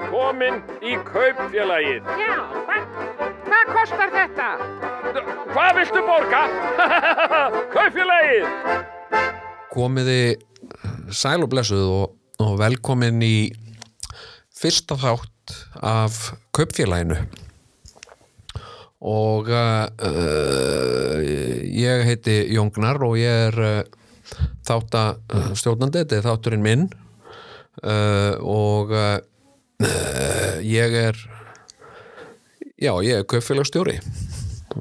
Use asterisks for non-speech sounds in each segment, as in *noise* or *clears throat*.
Velkomin í kaupfélagið. Já, hvað, hvað kostar þetta? Hvað viltu borga? *laughs* kaupfélagið. komiði sæl og blessuð og, og velkomin í fyrsta þátt af kaupfélaginu og uh, uh, ég heiti Jóngnar og ég er uh, þáttastjórnandi, þetta er þátturinn minn uh, og uh, ég er já, ég er kaupfélagstjóri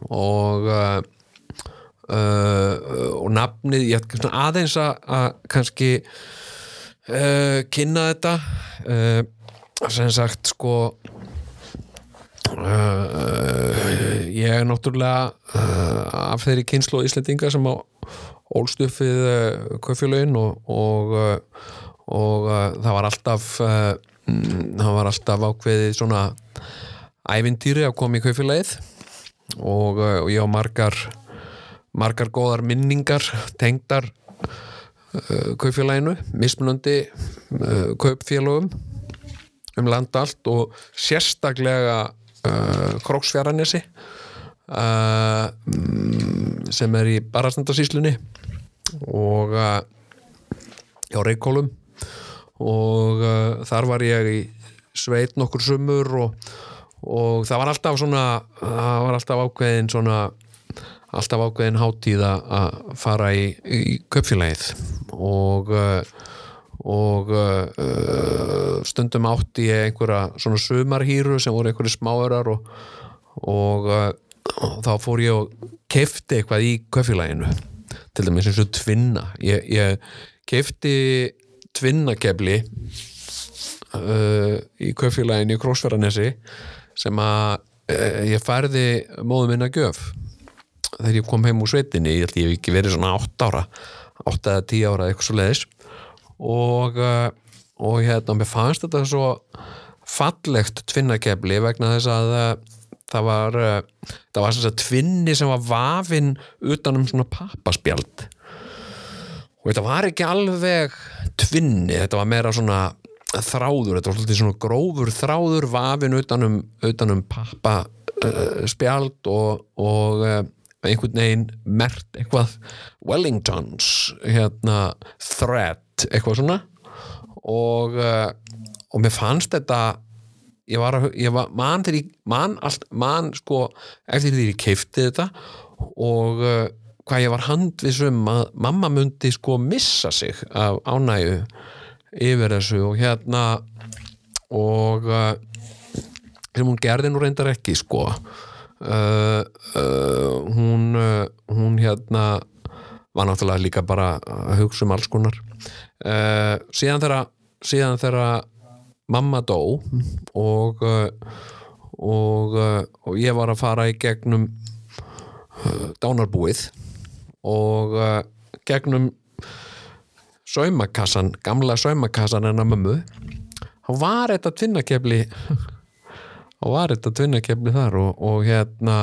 og uh, uh, og nafnið ég svona aðeins að, kannski uh, kynna þetta. Uh, sem sagt sko uh, ég er náttúrulega uh, af þeirri kynslu Íslendinga sem á ólst upp við uh, kaufélögin og, og, uh, og uh, það var alltaf uh, það var alltaf ákveðið svona ævintýri að koma í kaufélagið og, uh, og ég á margar margar góðar minningar tengdar uh, kaupfélaginu, mismunandi uh, kaupfélagum um land allt og sérstaklega uh, Króksfjaranessi uh, mm, sem er í Barastandasíslunni og uh, á Reykjólum og uh, þar var ég í sveit nokkur sumur og, og það var alltaf svona það var alltaf ákveðin svona alltaf ákveðin hátíð að fara í, í köpfélagið og uh, og uh, stundum átti ég einhverja svona sumarhýru sem voru einhverju smáörar og, og, uh, og þá fór ég og kefti eitthvað í köpfélaginu til dæmis eins og tvinna. Ég, ég kefti tvinnakefli uh, í kaupfélaginu í Krósfjörðanesi sem að uh, ég færði móðum minna gjöf þegar ég kom heim úr sveitinni ég held ég hef ekki verið svona 8 ára 8 eða 10 ára eitthvað svo leiðis og, uh, og hérna mér fannst þetta svo fallegt tvinnakefli vegna þess að uh, það var uh, það var svona tvinni sem var vafinn utan um svona pappaspjald. Og þetta var ekki alveg tvinni, þetta var meira svona þráður, þetta var svolítið svona grófur þráður vafinn utan um, utan um pappa uh, spjald og, og uh, einhvern veginn mert eitthvað Wellingtons hérna thread, eitthvað svona. Og uh, og mér fannst þetta ég var, að, ég var man þegar ég man, allt, man sko eftir því ég keifti þetta og hvað ég var handvisum að mamma myndi sko missa sig af ánægu yfir þessu og hérna og uh, sem hún gerði nú reyndar ekki sko. Uh, uh, hún uh, hún hérna var náttúrulega líka bara að hugsa um alls konar. Uh, síðan þegar síðan þegar mamma dó og uh, og, og ég var að fara í gegnum dánarbúið og uh, gegnum saumakassan, gamla saumakassan hennar mömmu þá var þetta tvinnakefli þá var þetta tvinnakefli þar og, og hérna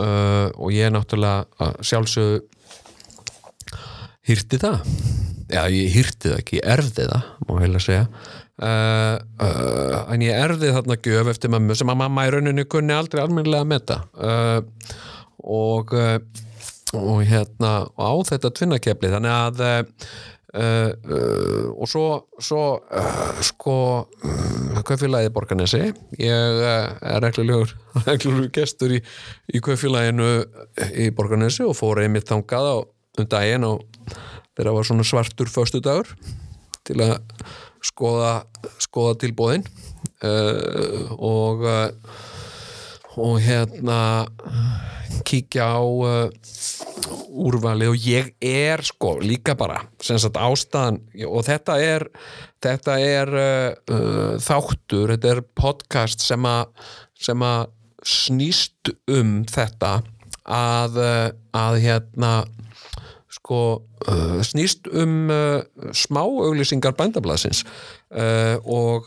uh, og ég náttúrulega að sjálfsögðu hýrti það. Já ég hýrti það ekki, ég erfði það má heila segja. Uh, uh, en ég erfði þarna gjöf eftir mömmu sem að mamma í rauninu kunni aldrei almennilega að metta uh, og uh, og hérna og á þetta tvinnakefli þannig að uh, uh, og svo, svo uh, sko kaufélagið Borganesi ég er reglulegur *laughs* reglulegur gestur í, í kaufélaginu í Borganesi og fór einmitt þangað á um daginn og þeirra var svona svartur föstudagur til að skoða skoða tilbóðin og uh, og hérna kíkja á uh, úrvalið og ég er sko líka bara sagt ástæðan og þetta er þetta er uh, uh, þáttur, þetta er podcast sem að snýst um þetta að, uh, að hérna sko uh, snýst um uh, smá auglýsingar bændablaðsins. Uh, og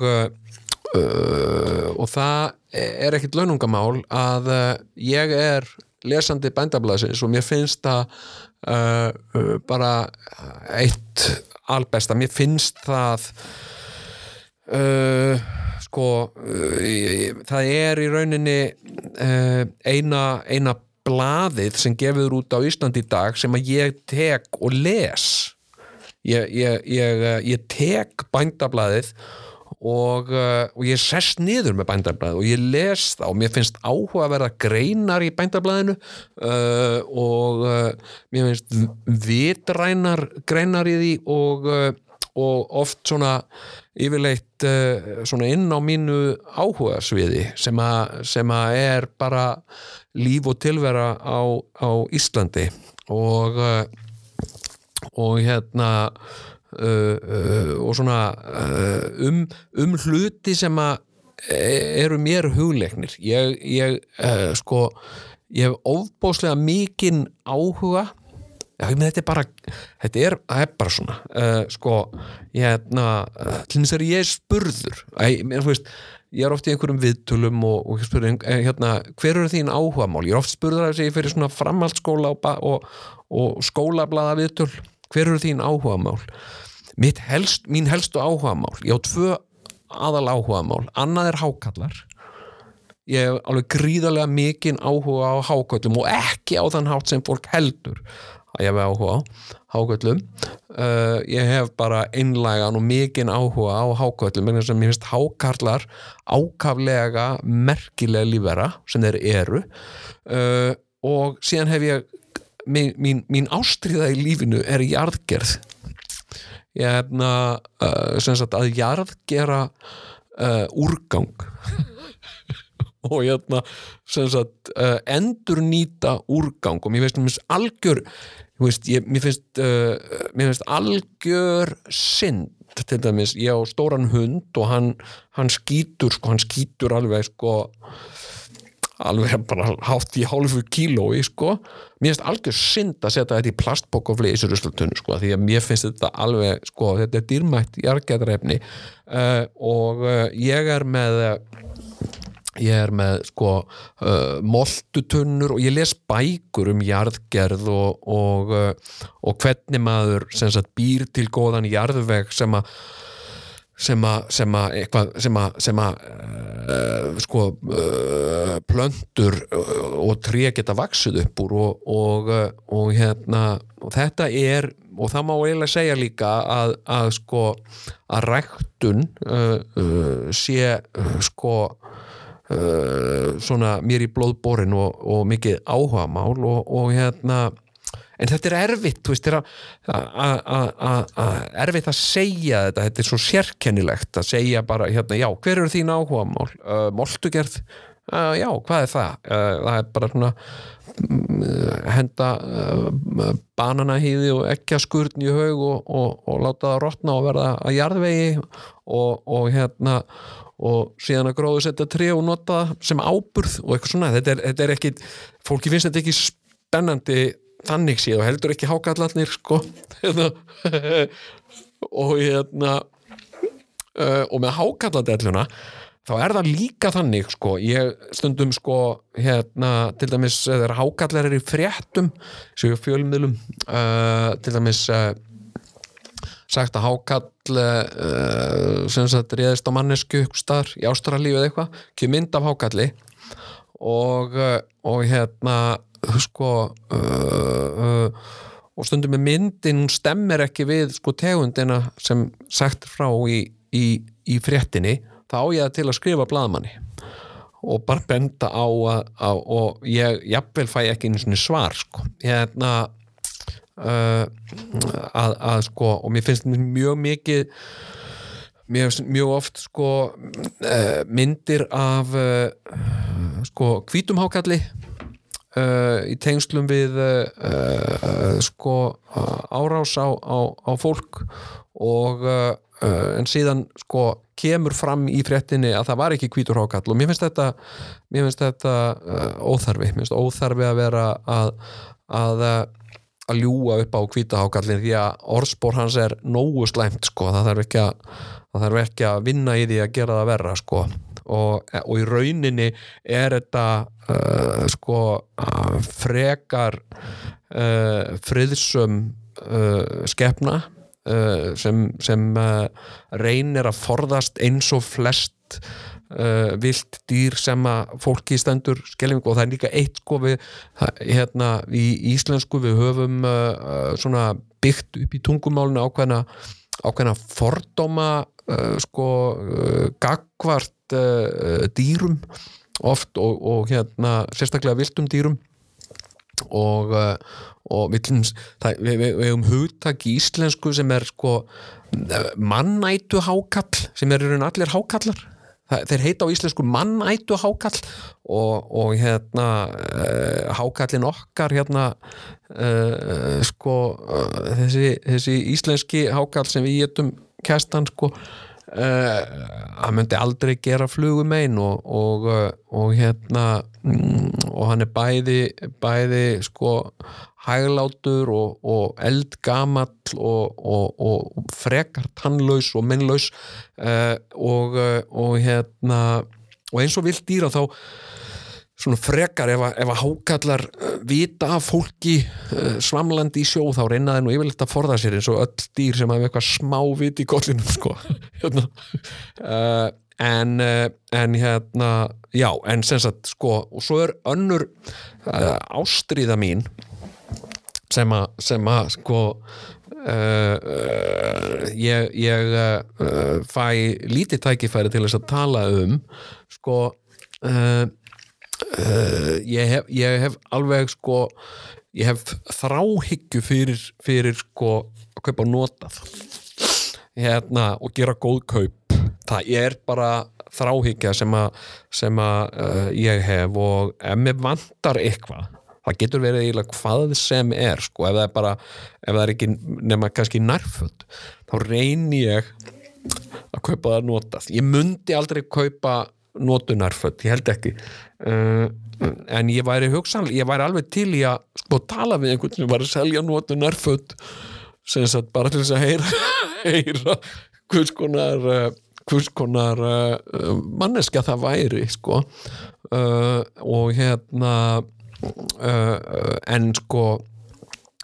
uh, og það er ekkit launungamál að uh, ég er lesandi bændablaðsins og mér finnst það uh, uh, bara eitt albesta, mér finnst það sko það er í rauninni eina, eina blaðið sem gefur út á Íslandi í dag sem að ég tek og les. Ég, ég, ég, ég tek bændablaðið og, uh, og ég sest niður með bændablaðið og ég les það og mér finnst áhuga að verða greinar í bændablaðinu uh, og uh, mér finnst vitrænar greinar í því og, uh, og oft svona yfirleitt uh, svona inn á mínu áhugasviði sem, að, sem að er bara líf og tilvera á, á Íslandi. Og uh, og hérna uh, uh, og svona uh, um, um hluti sem að e- eru mér hugleiknir. Ég, ég uh, sko ég hef ofbóðslega mikinn áhuga. Já, ég þetta er bara, þetta er, er bara svona, uh, sko, ég hérna, að ég er spurður, þú veist, ég er oft í einhverjum viðtölum og, og spurður, eh, hérna, hver eru þín áhugamál? Ég er oft spurður að ég fyrir svona framhaldsskóla og, og, og skólablaða viðtöl, hver eru þín áhugamál? Helst, mín helstu áhugamál, ég á tvö aðal áhugamál, annað er hákallar, ég hef alveg gríðarlega mikinn áhuga á háköllum og ekki á þann hátt sem fólk heldur að ég hef áhuga á háköllum. Uh, ég hef bara einlægan og mikinn áhuga á háköllum vegna sem ég finnst hákarlar ákaflega merkilega lífera sem þeir eru. Uh, og síðan hef ég mín, mín, mín ástriða í lífinu er jarðgerð. Ég hefna uh, sem sagt að jarðgera uh, úrgang. *laughs* Og hérna sem sagt uh, endur nýta úrgang. Og mér finnst mér finnst algjör veist, ég, mér finnst mér finnst algjör synd til dæmis, ég á stóran hund og hann, hann skýtur sko, hann skýtur alveg sko alveg bara hátt í hálfu kílói sko, mér finnst algjör synd að setja þetta í plastbók og fleisur ruslatunnu sko, því að mér finnst þetta alveg sko, þetta er dýrmætt jarðgæðarefni uh, og uh, ég er með uh, ég er með sko uh, moltutunnur og ég les bækur um jarðgerð og, og, og hvernig maður sagt býr til góðan jarðveg sem að sem að sem að eitthvað sem að, sem að uh, sko uh, plöntur uh, og tré geta vaksið upp úr og, og, og hérna og þetta er og það má eiginlega segja líka að, að sko að ræktun uh, sé sko svona mér í blóðborin og, og mikið áhugamál og, og hérna en þetta er erfitt þú veist, þetta er að- að- að- að- að- erfitt að segja þetta. Þetta er svo sérkennilegt að segja bara hérna, já, hver eru þín áhugamál? Uh, moltugerð, uh, já, hvað er það? Uh, það er bara svona mm, henda uh, bananahýði og ekkjaskurn í haug og, og, og láta það rotna og verða að jarðvegi og, og hérna og síðan að gróðu setja tré og nota það sem áburð og eitthvað svona. Þetta er, þetta er ekki, fólki finnst þetta ekki spennandi þannig séð og heldur ekki hákallarnir sko. Hérna, og hérna uh, og með hákalladelluna þá er það líka þannig sko, ég stundum sko hérna, til dæmis eh, þegar hákallar er í fréttum séu fjölmiðlum uh, til dæmis uh, sagt að hákall uh, sem sagt réðist á mannesku staðar í Ástralíu eða eitthvað kemur mynd af hákalli og, og hérna sko uh, uh, og stundum með myndin hún stemmir ekki við sko tegundina sem sagt frá í, í, í fréttinni þá ég það til að skrifa blaðmanni og bara benda á að, á, og ég jafnvel fæ ekki einu svona svar sko. Hérna uh, að, að sko og mér finnst mjög mikið finnst mjög oft sko uh, myndir af uh, sko hvítum hákalli uh, í tengslum við uh, uh, sko uh, árás á, á, á fólk og uh, en síðan sko kemur fram í fréttinni að það var ekki hvítur hákall og mér finnst þetta mér finnst þetta óþarfi. Mér finnst óþarfi að vera að að, að ljúga upp á hvíta hákallin því að orðspór hans er nógu slæmt sko, það þarf ekki að það þarf ekki að vinna í því að gera það verra sko og, og í rauninni er þetta uh, sko uh, frekar uh, friðsum uh, skepna uh, sem, sem uh, reynir að forðast eins og flest uh, vilt dýr sem að fólki stendur skelfingu og það er líka eitt sko við hérna í íslensku við höfum uh, svona byggt upp í tungumálinu ákveðna ákveðna fordóma uh, sko uh, gagvart uh, dýrum oft og, og hérna sérstaklega viltum dýrum. Og, uh, og við, það, við, við, hefum hugtak í íslensku sem er sko mannætu hákall sem er í raun allir hákallar. Það, þeir heita á íslensku mannætu hákall og, og hérna uh, hákallin okkar hérna uh, sko þessi, þessi íslenski hákall sem við getum kestan sko hann myndi aldrei gera flugum einn og, og, uh, og hérna mm, og hann er bæði bæði sko hæglátur og, og eldgamall og, frekar tannlaus og minnlaus uh, uh, og hérna og eins og vilt dýra þá svona frekar ef að, ef að hákallar uh, vita af fólki uh, svamlandi í sjó þá reyna þeir nú yfirleitt að forða sér eins og öll dýr sem hafa eitthvað smá vit í kollinum sko *laughs* hérna. uh, en, uh, en hérna já, en sem sagt sko og svo er önnur ástríða mín sem að, sem að sko ég, ég fæ lítið tækifæri til þess að tala um sko uh, uh, ég, hef, ég hef alveg sko ég hef þráhyggju fyrir, fyrir sko að kaupa notað hérna og gera góð kaup. Það er bara þráhyggja sem að, uh, ég hef og ef mér vantar eitthvað það getur verið eiginlega hvað sem er sko, ef það er bara, ef það er ekki nema kannski nærföld þá reyni ég að kaupa það notað ég mundi aldrei kaupa notu nærföld, ég held ekki. Uh, en ég væri hugsanlega ég væri alveg til í að sko tala við einhvern sem var að selja notu nærföld sem sagt bara til þess að heyra *laughs* heyra hvers konar uh, hvers konar uh, manneskja það væri sko. Uh, og hérna en sko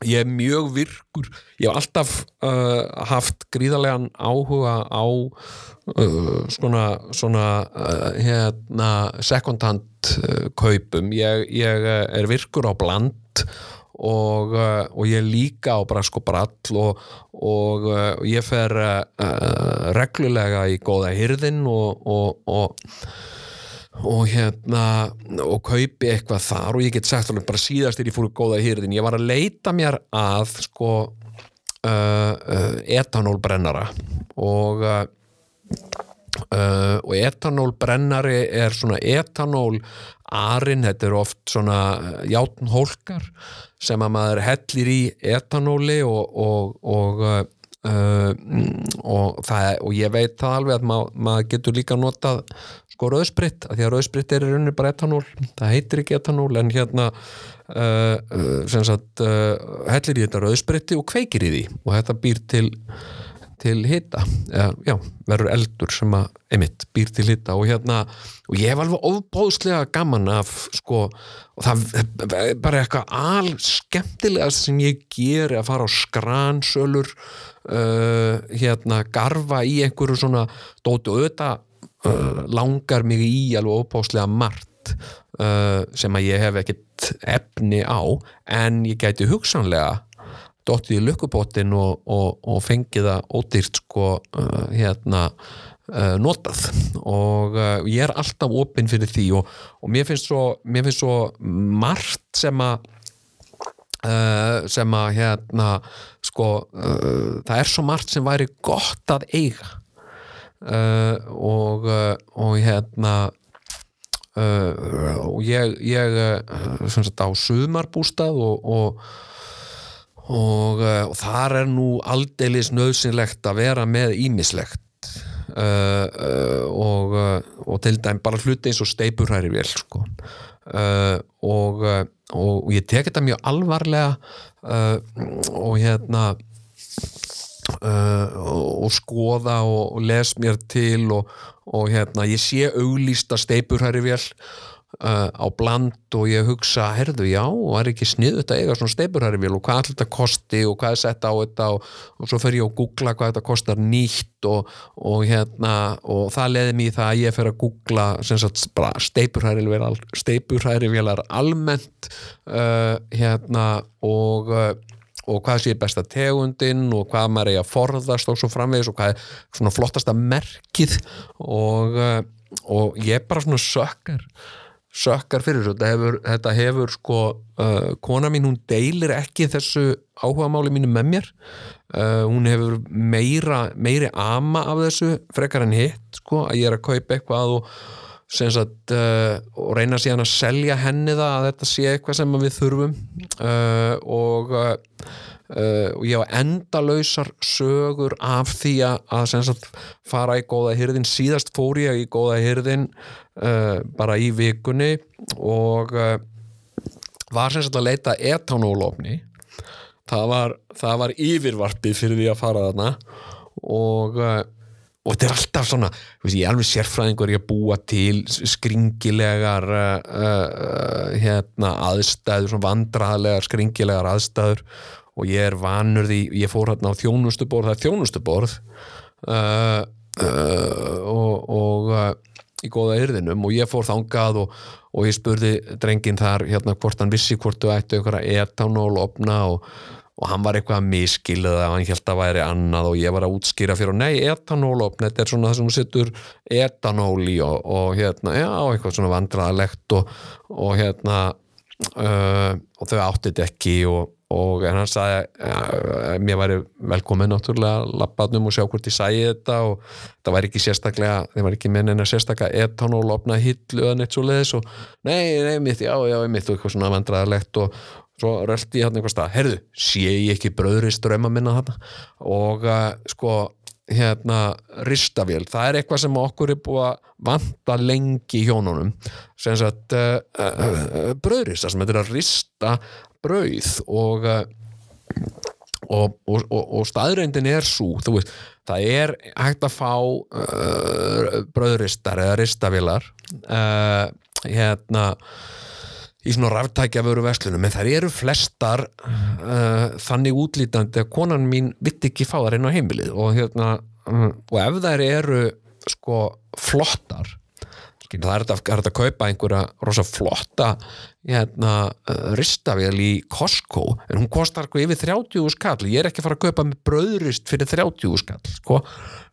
ég er mjög virkur. Ég hef alltaf uh, haft gríðarlegan áhuga á uh, svona, svona uh, hérna second hand uh, kaupum. Ég, ég uh, er virkur á bland og, uh, og ég er líka á brask og brall og, og ég fer reglulega í góða hyrðin og, og, og hérna og kaupi eitthvað þar og ég get sagt alveg bara síðast þegar ég í góða hýrðin ég var að leita mér að sko uh, uh, etanólbrennara. Og uh, uh, og etanólbrennari er svona etanól arinn, þetta eru oft svona játnhólkar sem að maður hellir í etanóli og og, og uh, og, það, og ég veit það alveg að mað, maður getur líka notað sko rauðspritt, af því að rauðspritt er í rauninni bara etanól, það heitir ekki etanól en hérna uh, uh, sem sagt uh, hellir í þetta rauðspritti og kveikir í því og þetta býr til til hita, eða, já, verður eldur sem að, einmitt, býr til hita og hérna, og ég hef alveg óbóðslega gaman af, sko og það er bara eitthvað al skemmtilegast sem ég geri að fara á skransölur uh, hérna, garfa í einhverju svona og auðvitað uh, langar mig í alveg óbóðslega margt uh, sem að ég hef ekkert efni á, en ég gæti hugsanlega dottið í lukkupottin og, og, og fengið það ódýrt sko uh, hérna uh, notað. Og uh, ég er alltaf opinn fyrir því og, og mér finnst svo mér finnst svo margt sem að uh, sem að hérna sko uh, það er svo margt sem væri gott að eiga uh, og og hérna og ég, ég sem sagt á sumarbústað og, og og, og þar er nú aldeilis nöðsynlegt að vera með ímislegt og, og til dæm bara hluti eins og steipurhæri vel sko. uh, og, uh, og ég tek þetta mjög alvarlega uh, og hérna uh, og, og skoða og, og les mér til og, og hérna ég sé auglýsta steipurhæri vel uh, á bland og ég hugsa, herðu, já, og er ekki snið þetta eiga svona steipurhærivél og hvað þetta kosti og hvað er sett á þetta? Og, og svo fer ég að googla hvað þetta kostar nýtt og, og hérna og það leði mér það að ég fer að googla steipurhærivélar almennt uh, hérna og uh, og hvað sé besta tegundin og hvað maður eigi að forðast og svo framvegis og hvað er svona flottasta merkið og, uh, og ég bara svona sökkar sökkar fyrir þessu. Þetta hefur, þetta hefur sko uh, kona mín hún deilir ekki þessu áhugamáli mínu með mér. Uh, hún hefur meira meiri ama af þessu frekar en hitt sko að ég er að kaupa eitthvað og sagt uh, og reyna síðan að selja henni það að þetta sé eitthvað sem við þurfum. Uh, og uh, og ég á endalausar sögur af því að, sagt fara í góða hyrðin síðast fór ég í góða hyrðin uh, bara í vikunni og uh, var sem sagt að leita etanólofni. Það var, það var yfirvarpið fyrir því að fara þarna og og þetta er alltaf svona veist, ég er alveg sérfræðingur ég að búa til skringilegar uh, uh, hérna, aðstæður svona vandraðlegar skringilegar aðstæður og ég er vanur því ég fór hérna á þjónustuborð það er þjónustuborð uh, uh, og, og uh, í góða yrðinum og ég fór þangað og, og ég spurði drengin þar hérna hvort hann vissi hvort þú ættu einhverja etanól opna og og hann var eitthvað að miskilða og hann held að væri annað og ég var að útskýra fyrir og nei, etanólopn, þetta er svona það sem hún setur etanól í og, hérna, já, eitthvað svona vandraðalegt og, hérna uh, og þau áttið ekki og, og en hann sagði ja, mér væri velkomið náttúrulega lappaðnum og sjá hvort ég sæði þetta og það væri ekki sérstaklega, þeim var ekki með neina sérstaklega etanólopna hillu eða neitt svo leiðis og nei, nei, mitt, já, já, mitt og eitthvað svona vandraðalegt og svo röldi ég hann einhver stað, herðu, sé ég ekki bröðri ströma minna þarna? Og uh, sko, hérna ristavél, það er eitthvað sem okkur er búið að vanta lengi í hjónunum sem sagt uh, uh, bröðrista, sem þetta er að rista brauð og og, og, og, og staðreindin er svo, þú veist, það er hægt að fá bröðristar eða ristavélar hérna í svona ráftækja vöru verslunum en þær eru flestar uh, þannig útlítandi að konan mín vitt ekki fá þær inn á heimilið og, hérna, uh, og ef þær eru sko flottar það er þetta að kaupa einhverja rosa flotta hérna, uh, ristavél í Costco en hún kostar sko yfir 30 skall ég er ekki að fara að kaupa með bröðrist fyrir 30 skall sko.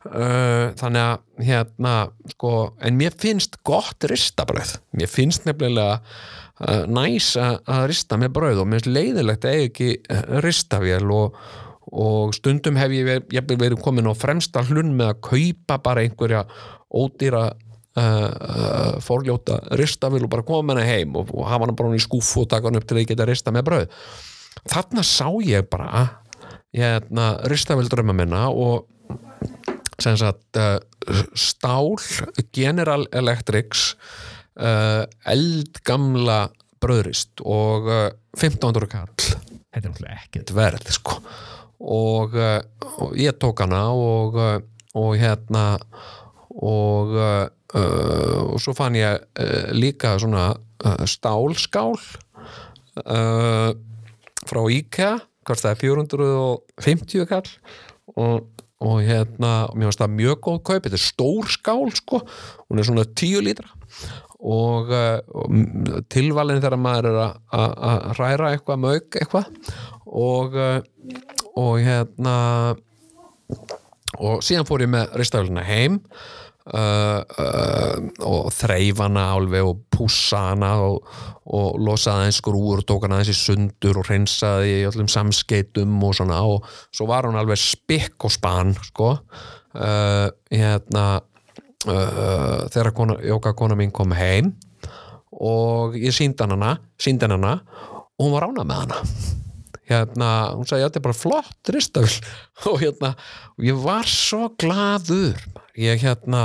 Uh, þannig að hérna sko, en mér finnst gott ristabröð mér finnst nefnilega uh, næs að rista með brauð og mér finnst leiðilegt að ekki ristavél og, og stundum hef ég, ég verið komin á fremsta hlunn með að kaupa bara einhverja ódýra uh, uh, forljóta ristavél og bara koma hana heim og, og hafa hana bara í skúfu og taka hana upp til að ég geta rista með brauð þarna sá ég bara hérna, ristavél drömma minna og sagt uh, stál General Electrics uh, eldgamla bröðrist og uh, 1500 kall þetta er náttúrulega ekkert verð sko. og, og ég tók hana og, og hérna og uh, uh, og svo fann ég líka svona stálskál frá IKEA hvort það er 450 kall. Og og hérna, mér finnst það mjög góð kaup. Þetta er stór skál sko. Hún er svona 10 lítra. Og, uh, og tilvalin þegar maður er að hræra eitthvað mög eitthvað. Og, uh, og hérna og síðan fór ég með ristafélina heim uh, og þreifana alveg og pússa hana og, og losaði eins skrúur tók hana eins í sundur og hreinsaði í öllum samskeitum og svona og svo var hún alveg spikk og span sko. Hérna uh, þegar kona, jóka kona mín kom heim og ég síndan hana síndan hana og hún var ána með hana. Hérna, hún sagði þetta er bara flott ristafil *laughs* og hérna og ég var svo gladur ég hérna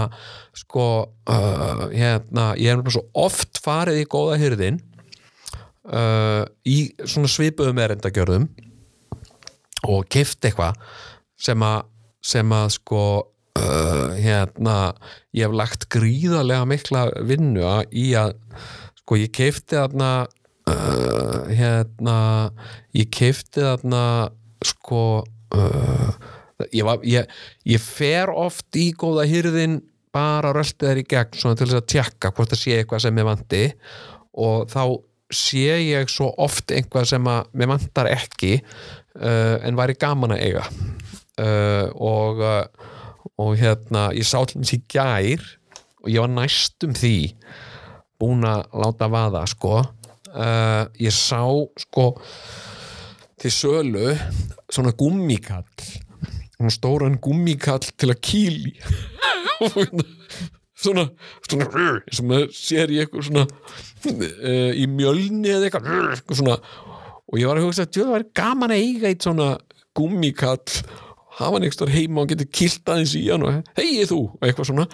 sko uh, hérna, ég hef svo oft farið í góða hyrðin uh, í svona svipuðum erindagjörðum og kift eitthvað sem að sem að sko uh, hérna ég hef lagt gríðarlega mikla vinnu í að sko ég keifti þarna uh, hérna ég keifti þarna sko uh, ég, var, ég, ég fer oft í góða hýrðin bara röltið þær í gegn svona til þess að tjekka hvort það sé eitthvað sem ég vanti. Og þá sé ég svo oft eitthvað sem að mér vantar ekki uh, en væri gaman að eiga. Uh, og uh, og hérna, ég sá til þess í gær og ég var næstum því búin að láta vaða sko. Uh, ég sá sko til sölu svona gummikall svona stóran gummikall til að kýli svona svona sem maður sér í eitthvað svona uh, í mjölni eða eitthvað eitthvað svona. Og ég var að hugsa að það var gaman að eiga eitt svona gummikall hafa hann eitthvað heima og getur kilt aðeins í hann og hei þú og eitthvað svona.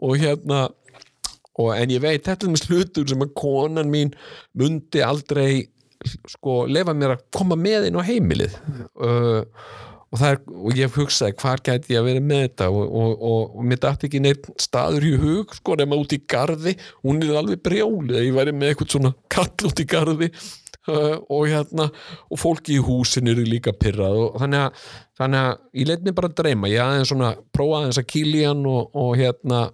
Og hérna og en ég veit þetta er með slutur sem að konan mín mundi aldrei sko lefa mér að koma með inn á heimilið. Uh, og, er, og ég hugsaði hvar gæti ég að vera með þetta? Og, og, og, mér dætti ekki neitt staður í hug sko nema út í garði. Hún er alveg brjálið að ég væri með eitthvað svona kall út í garði. Uh, og hérna og fólki í húsin eru líka pyrrað og þannig að, þannig að ég let mér bara dreyma. Ég aðeins svona prófa aðeins að kýli hann og, hérna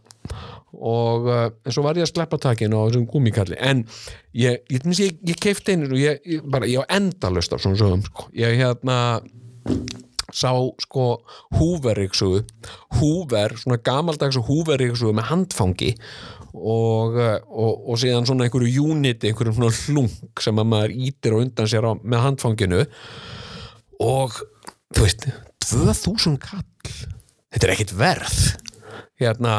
og uh, en svo var ég að sleppa takinu á þessum gúmikalli en ég, ég, ég, ég keifti einu og ég, bara, ég á endalust af svona sögum sko. ég hérna sá sko húverriksugu húver, svona gamaldags húverriksugu með handfangi og, uh, og, og síðan svona einhverju uniti, einhverjum svona hlung sem að maður ítir og undan sér á, með handfanginu og þú veist 2000 kall. Þetta er ekkit verð. Hérna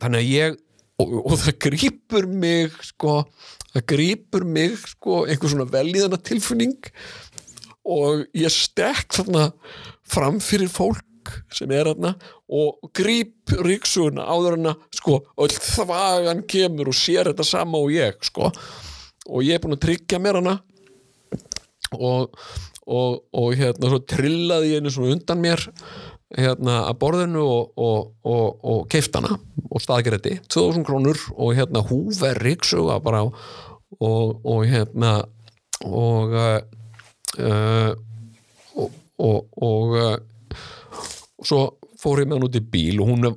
þannig að ég og, og það grýpur mig sko, það grýpur mig sko, einhver svona velíðana tilfunning og ég stekk þarna fram fyrir fólk sem er þarna og grýp ríksuguna áður en að sko, öll þvagan kemur og sér þetta sama og ég sko. Og ég er búin að tryggja mér hana. Og, og, og hérna svo trillaði ég henni svona undan mér hérna að borðinu og, og, keiftana og staðgrætti 2000 krónur og hérna húver ríksuga bara og hérna og uh, og og uh, svo fór ég með hann út í bíl og hún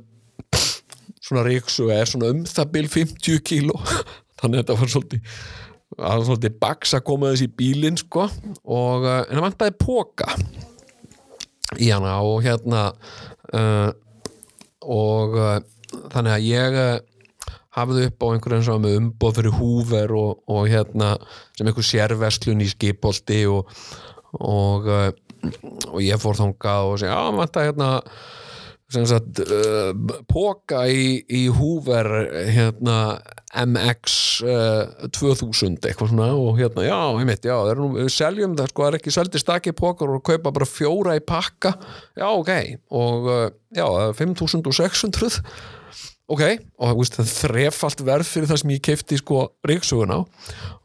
svona ríksuga er svona um það bíl 50 kíló. *laughs* Þannig að þetta var svolítið það var svolítið baks að koma þessi í bílinn sko. Og uh, en það vantaði póka í hana og hérna uh, og þannig að ég hafði upp á einhverjum sem með umboð fyrir húver og, og hérna sem einhver sérverslun í skipolti og og, uh, og ég fór þangað og segja, já, vant að hérna sagt uh, póka í, í húver hérna MX uh, 2000 eitthvað svona. Og hérna, já, ég mitt, já, er nú, við seljum það sko, það er ekki seldi stakki pókar og kaupa bara fjóra í pakka, já, ok. Og uh, já, það er 5600 ok, og veist, það þrefalt verð fyrir það sem ég keipti sko ríksuguna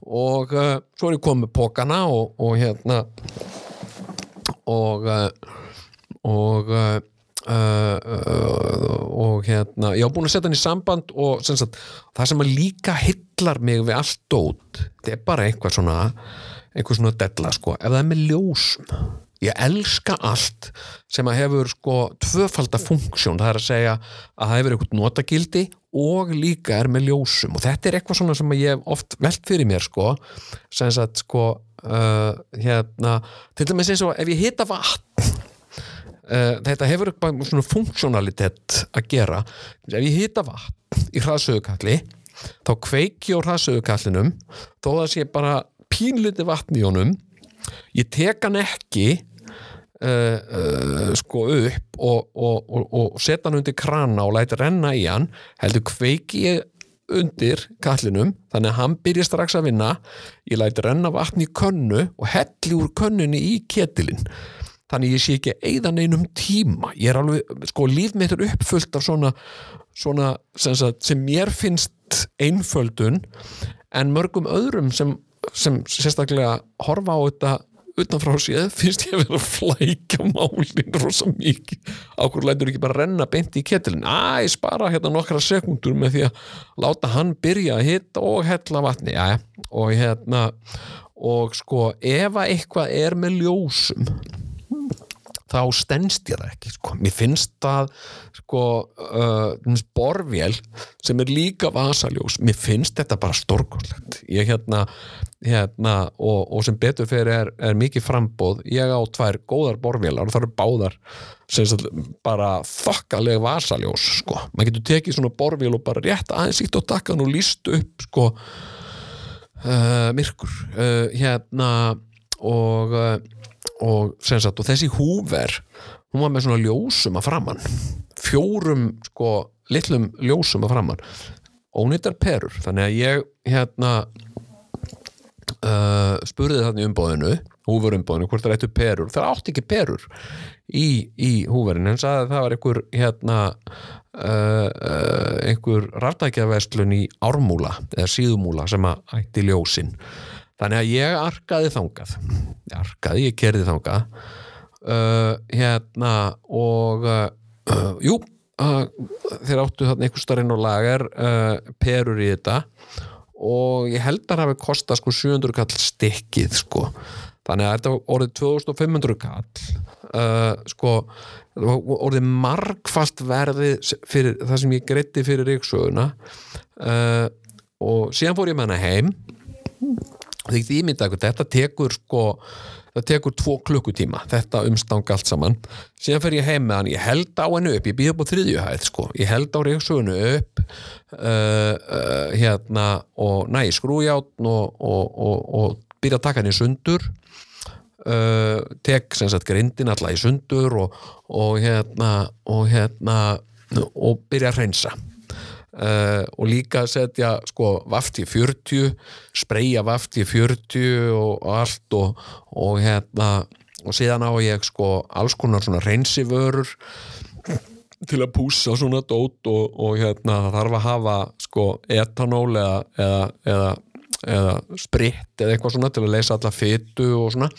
og uh, svo er ég komið pókana og, og hérna og uh, og uh, Uh, og hérna ég á búin að setja hann í samband og sem sagt, það sem líka hillar mig við allt dót, þetta er bara eitthvað svona eitthvað svona della sko. Ef það er með ljósum ég elska allt sem að hefur sko tvöfalda funksjón, það er að segja að það hefur eitthvað notagildi og líka er með ljósum. Og þetta er eitthvað svona sem ég hef oft velt fyrir mér sko. Sem sagt sko uh, hérna, til dæmis eins og ef ég hita vatn Uh, þetta hefur eitthvað svona funksjonalitet að gera. Ef ég hita vatn í hraðsögukalli þá kveiki á hraðsögukallinum þó það sé bara pínliti vatn í honum ég tek hann ekki uh, uh, sko upp og, og, og, og setja hann undir krana og læta renna í hann heldur kveiki ég undir kallinum þannig að hann byrja strax að vinna. Ég læti renna vatn í könnu og helli úr könnunni í ketilinn. Þannig ég sé ekki eigðan einum tíma. Ég er alveg, sko líf mitt er uppfullt af svona, svona sem, sagt, sem mér finnst einföldun en mörgum öðrum sem, sem sérstaklega horfa á þetta utanfrá séð finnst ég að vera að flækja málin rosa mikið. Ákvör lætur ekki bara renna beint í ketilin æ, spara hérna nokkra sekundur með því að láta hann byrja að hitta og hella vatni. Já, og hérna og sko ef að eitthvað er með ljósum þá stendst ég það ekki sko. mér finnst það sko, uh, borvél sem er líka vasaljós mér finnst þetta bara stórkoslegt ég hérna, hérna og, og sem betur fyrir er, er mikið frambóð ég á tvær góðar borvélar og það eru báðar sagt, bara þokkaleg vasaljós sko. maður getur tekið svona borvél og bara rétt aðeins ítt á dakkan og líst upp sko uh, myrkur uh, hérna og uh, og, sagt, og þessi húver hún var með svona ljósum að framann fjórum sko litlum ljósum að framann ónýttar perur, þannig að ég hérna uh, spurði þannig umbóðinu húverumbóðinu, hvort það ættu perur. Það átti ekki perur í, í húverinu, hann sagði að það var einhver hérna uh, uh, einhver rafdækjaverslun í ármúla eða síðumúla sem að ætti ljósin þannig að ég arkaði þangað. Ég arkaði, ég kerði þangað. Uh, hérna og uh, jú uh, þeir áttu þarna einhver starfinn og lagar uh, perur í þetta. Og ég held að það hafi kostað sko 700 kall stikkið sko. Þannig að þetta orðið 2500 kall. Uh, sko orðið margfalt verðið fyrir það sem ég greitti fyrir ríksöguna uh, og síðan fór ég með hana heim því því mynda þetta tekur sko það tekur tvo klukkutíma, þetta umstanga allt saman, síðan fer ég heim með hann ég held á hennu upp, ég býð upp á þriðjuhæð sko, ég held á reyksugunu upp uh, uh, hérna og næ, skrújátt og, og, og, og byrja að taka hann í sundur uh, tek sem sagt grindin alltaf í sundur og hérna og hérna og byrja að reynsa Uh, og líka setja sko vafti 40 spreja vafti 40 og, og allt og, og hérna og síðan á ég sko alls konar svona reynsivörur til að púsa svona dót og, og hérna þarf að hafa sko etanól eða, eða, eða, eða spritt eða eitthvað svona til að leysa alla fyttu og svona.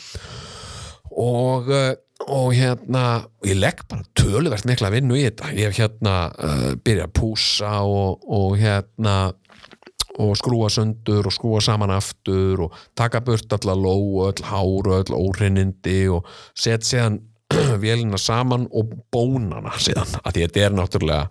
Og uh, og hérna, ég legg bara töluvert mikla vinnu í þetta. Ég hef hérna uh, byrjað að púsa og, og hérna og skrúa söndur og skrúa saman aftur og taka burt allar ló og öll hár og öll órinnindi og set séðan *clears throat* vélina saman og bónana síðan, að þetta er náttúrulega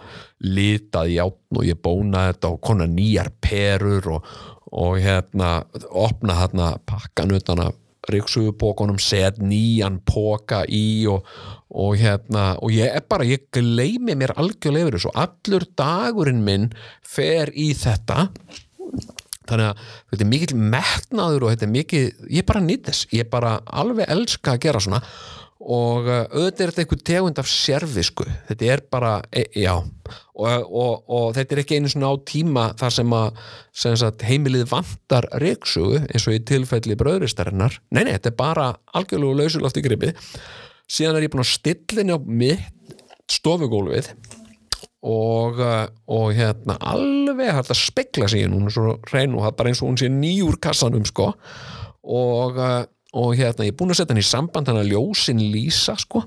litað í átn og ég bóna þetta og konar nýjar perur og, og hérna opna hérna pakkan utan að ríksugubókunum set nýjan póka í og, og hérna og ég er bara, ég gleimi mér algjörlega yfir þessu. Og allur dagurinn minn fer í þetta. Þannig að þetta er mikill metnaður og þetta er mikill, ég bara nýtt þess. Ég bara alveg elska að gera svona og uh, auðvitað er þetta einhver tegund af servisku, þetta er bara e, já, og, og, og þetta er ekki einu svona á tíma þar sem að sem sagt, heimilið vantar reyksugu eins og í tilfelli bröðristarinnar. Nei, nei, þetta er bara algjörlega lausulagt í gripið, síðan er ég búin að stillinni á mitt stofugólfið og, uh, og hérna alveg hægt að spekla sig hún er svo reyn og það er bara eins og hún sé nýjúr kassanum sko. Og uh, og hérna ég er búin að setja hann í samband hann að ljósin lýsa sko.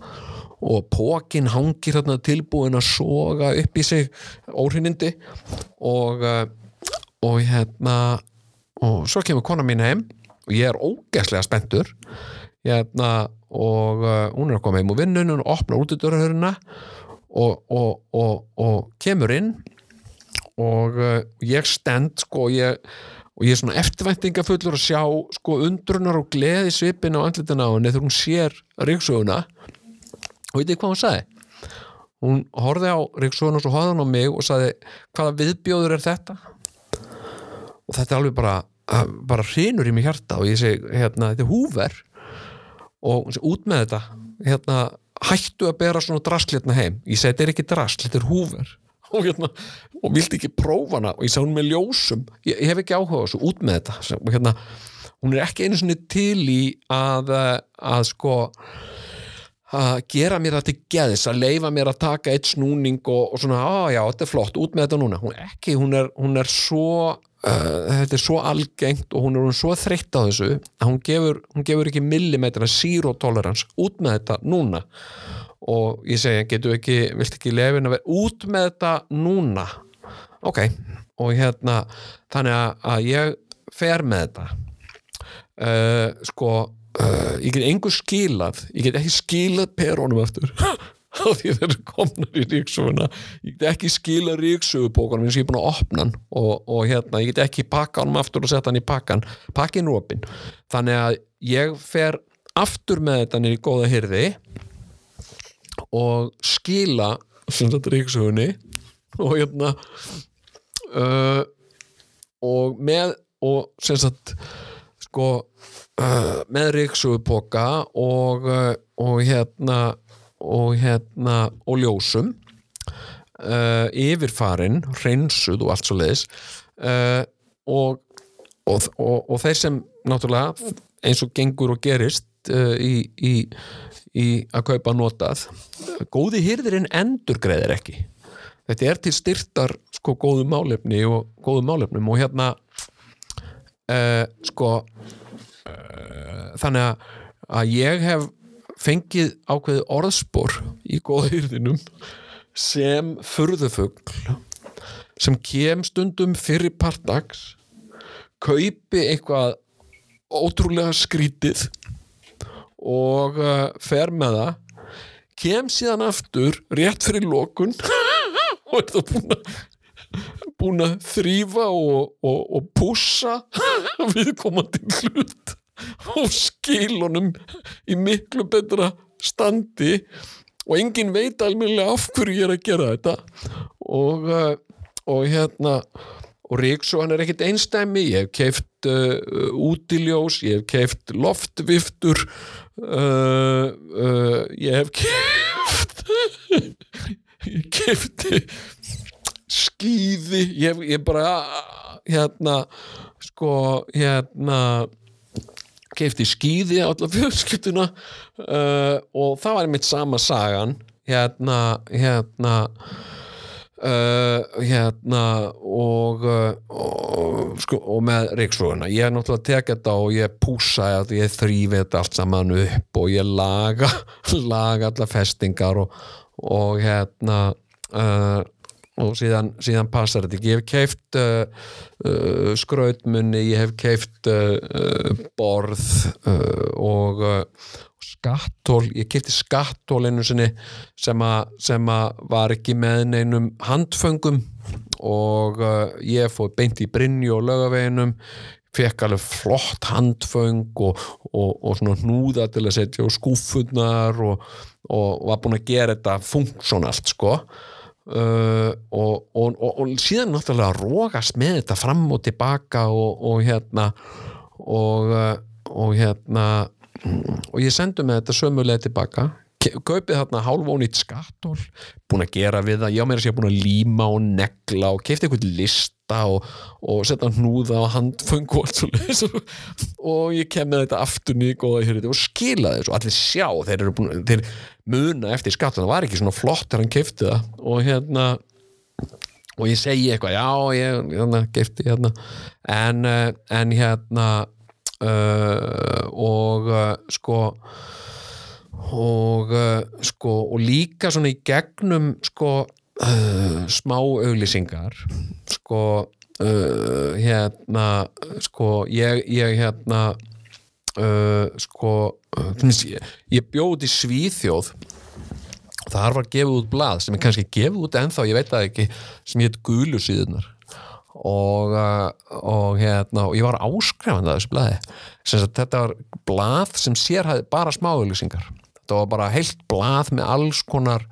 Og pókin hangir hérna tilbúin að soga upp í sig óhrinnindi og uh, og hérna og svo kemur kona mín heim og ég er ógæslega spenntur. Hérna og uh, hún er að koma heim úr vinnunum og opna út í dörrahöruna og, og, og, og kemur inn. Og uh, ég stend sko og ég og ég er svona eftirvæntingafullur að sjá sko undrunar og gleði svipin á andlitin á henni þegar hún sér ríksöguna og veit ég hvað hún sagði? Hún horfið á ríksöguna og svo horfið hún á mig og sagði hvaða viðbjóður er þetta? Og þetta er alveg bara bara hrinur í mig hjarta og ég segi hérna þetta er húver og segi, út með þetta. Hérna hættu að bera svona drastlitna heim. Ég segi þetta er ekki drastl, þetta er húver *laughs* og, hérna, og vildi ekki prófa hana og ég sá hún með ljósum. Ég, ég hef ekki áhuga þessu út með þetta. Og hérna, hún er ekki einu svona til í að, að sko að gera mér til geðis að leifa mér að taka eitt snúning og, og svona, á já, þetta er flott, út með þetta núna. Hún ekki, hún er, hún er svo uh, þetta er svo algengt og hún er hún svo þreytt á þessu að hún gefur, hún gefur ekki millimetra zero tolerance út með þetta núna og ég segi, getur ekki vilt ekki lefin að vera út með þetta núna? Ok, og hérna þannig að, ég fer með þetta. Uh, sko uh, ég get engu skilað ég get ekki skilað perónum aftur. *laughs* Á því þeir komnar í ríksuguna ég get ekki skilað ríksugubókanum eins og ég er búin að opna hann. Og, og hérna, ég get ekki pakka hann aftur og setja hann í pakkan pakkin rópin þannig að ég fer aftur með þetta niður í góða hyrði og skila ríksugunni og hérna uh, og með og sem sagt sko uh, með ríksugupoka og, uh, og hérna og hérna og ljósum uh, yfirfarin hreinsuð og allt svo leiðis uh, og, og, og þeir sem náttúrulega eins og gengur og gerist uh, í, í, í að kaupa notað. Góði hýrðirinn endur greiðir ekki. Þetta er til styrtar sko góðu málefni og góðu málefnum og hérna uh, sko uh, þannig að, að ég hef fengið ákveðið orðspor í góða hýrðinum sem furðufugl sem kem stundum fyrir partags kaupi eitthvað ótrúlega skrítið og uh, fer með það. Kem síðan aftur rétt fyrir lokun. *laughs* Og er það búin að búin að þrýfa og, og, og pússa *laughs* viðkomandi hlut og skilunum í miklu betra standi. Og enginn veit almennilega af hverju ég er að gera þetta. Og, uh, og hérna og Ríksu hann er ekkit einstæmi ég hef keift uh, útiljós ég hef keift loftviftur uh, uh, ég hef keift *laughs* ég keifti skýði ég, ég bara hérna sko hérna keifti skýði á alla fjölskylduna uh, og það var einmitt sama sagan. Hérna hérna Uh, hérna og, uh, og, sko, og með ríksuguna ég er náttúrulega að teka þetta og ég púsa þetta, ég þrýfi þetta allt saman upp og ég laga *laughs* laga alla festingar og, og hérna uh, og síðan, síðan passar þetta ekki. Ég hef keift uh, uh, skrautmunni, ég hef keift uh, uh, borð uh, og uh, skattól, ég kefti skattól einu sinni sem að, var ekki með neinum handföngum. Og ég fóð beint í Brynju og lögaveginum fekk alveg flott handföng og, og, og svona hnúða til að setja á skúfurnar og, og var búin að gera þetta funksjonalt sko uh, og, og, og, og síðan náttúrulega rógast með þetta fram og tilbaka og, hérna uh, og hérna og ég sendi með þetta sömulega tilbaka kaupið þarna hálfónýtt skattól búin að gera við það, ég á mér að sé búin að líma og negla og keifti eitthvað lista og, og setja hnúða og handföng og allt svo leis *laughs* og ég kem með þetta góða hér og skila þessu. Og allir sjá, þeir eru búin þeir muna eftir skattól, það var ekki svona flott þegar hann keifti það. Og hérna og ég segi eitthvað, já, ég hérna, keifti hérna. En, eh, en hérna uh, og uh, sko og uh, sko og líka svona í gegnum sko uh, smá auglýsingar sko uh, hérna sko ég, ég hérna sko ég, ég bjóð í Svíþjóð. Þar var gefið út blað sem er kannski gefið út ennþá, ég veit það ekki sem hétt Gulusíðunar og, og hérna og ég var áskrifandi að þessu sagt, þetta var blað sem sér bara smáauðlýsingar var bara heilt blað með alls konar